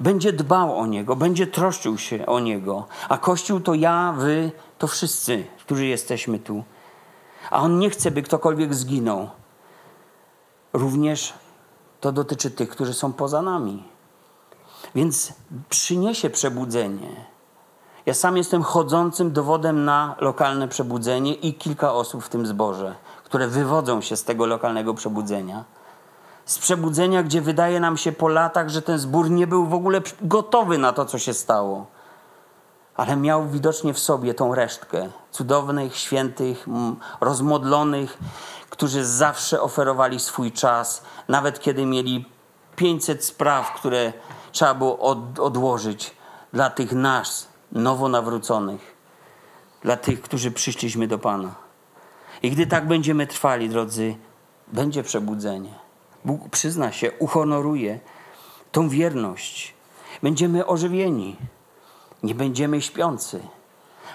Speaker 1: będzie dbał o niego, będzie troszczył się o niego. A Kościół to ja, wy, to wszyscy, którzy jesteśmy tu. A on nie chce, by ktokolwiek zginął. Również to dotyczy tych, którzy są poza nami. Więc przyniesie przebudzenie ja sam jestem chodzącym dowodem na lokalne przebudzenie i kilka osób w tym zborze, które wywodzą się z tego lokalnego przebudzenia. Z przebudzenia, gdzie wydaje nam się po latach, że ten zbór nie był w ogóle gotowy na to, co się stało. Ale miał widocznie w sobie tą resztkę cudownych, świętych, rozmodlonych, którzy zawsze oferowali swój czas, nawet kiedy mieli 500 spraw, które trzeba było od, odłożyć dla tych nas, nowo nawróconych, dla tych, którzy przyszliśmy do Pana. I gdy tak będziemy trwali, drodzy, będzie przebudzenie. Bóg przyzna się, uhonoruje tą wierność. Będziemy ożywieni, nie będziemy śpiący.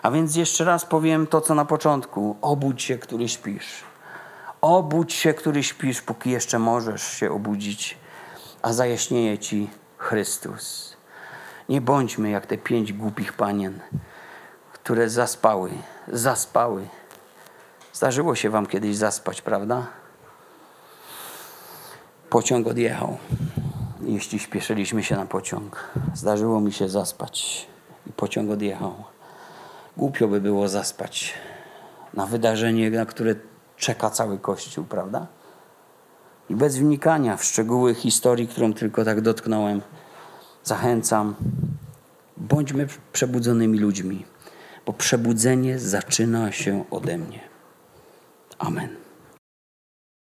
Speaker 1: A więc jeszcze raz powiem to, co na początku. Obudź się, który śpisz. Obudź się, który śpisz, póki jeszcze możesz się obudzić, a zajaśnieje ci Chrystus. Nie bądźmy jak te pięć głupich panien, które zaspały, zaspały, Zdarzyło się wam kiedyś zaspać, prawda? Pociąg odjechał. Jeśli śpieszyliśmy się na pociąg, zdarzyło mi się zaspać i pociąg odjechał. Głupio by było zaspać na wydarzenie, na które czeka cały Kościół, prawda? I bez wnikania w szczegóły historii, którą tylko tak dotknąłem, zachęcam, bądźmy przebudzonymi ludźmi, bo przebudzenie zaczyna się ode mnie. Amen.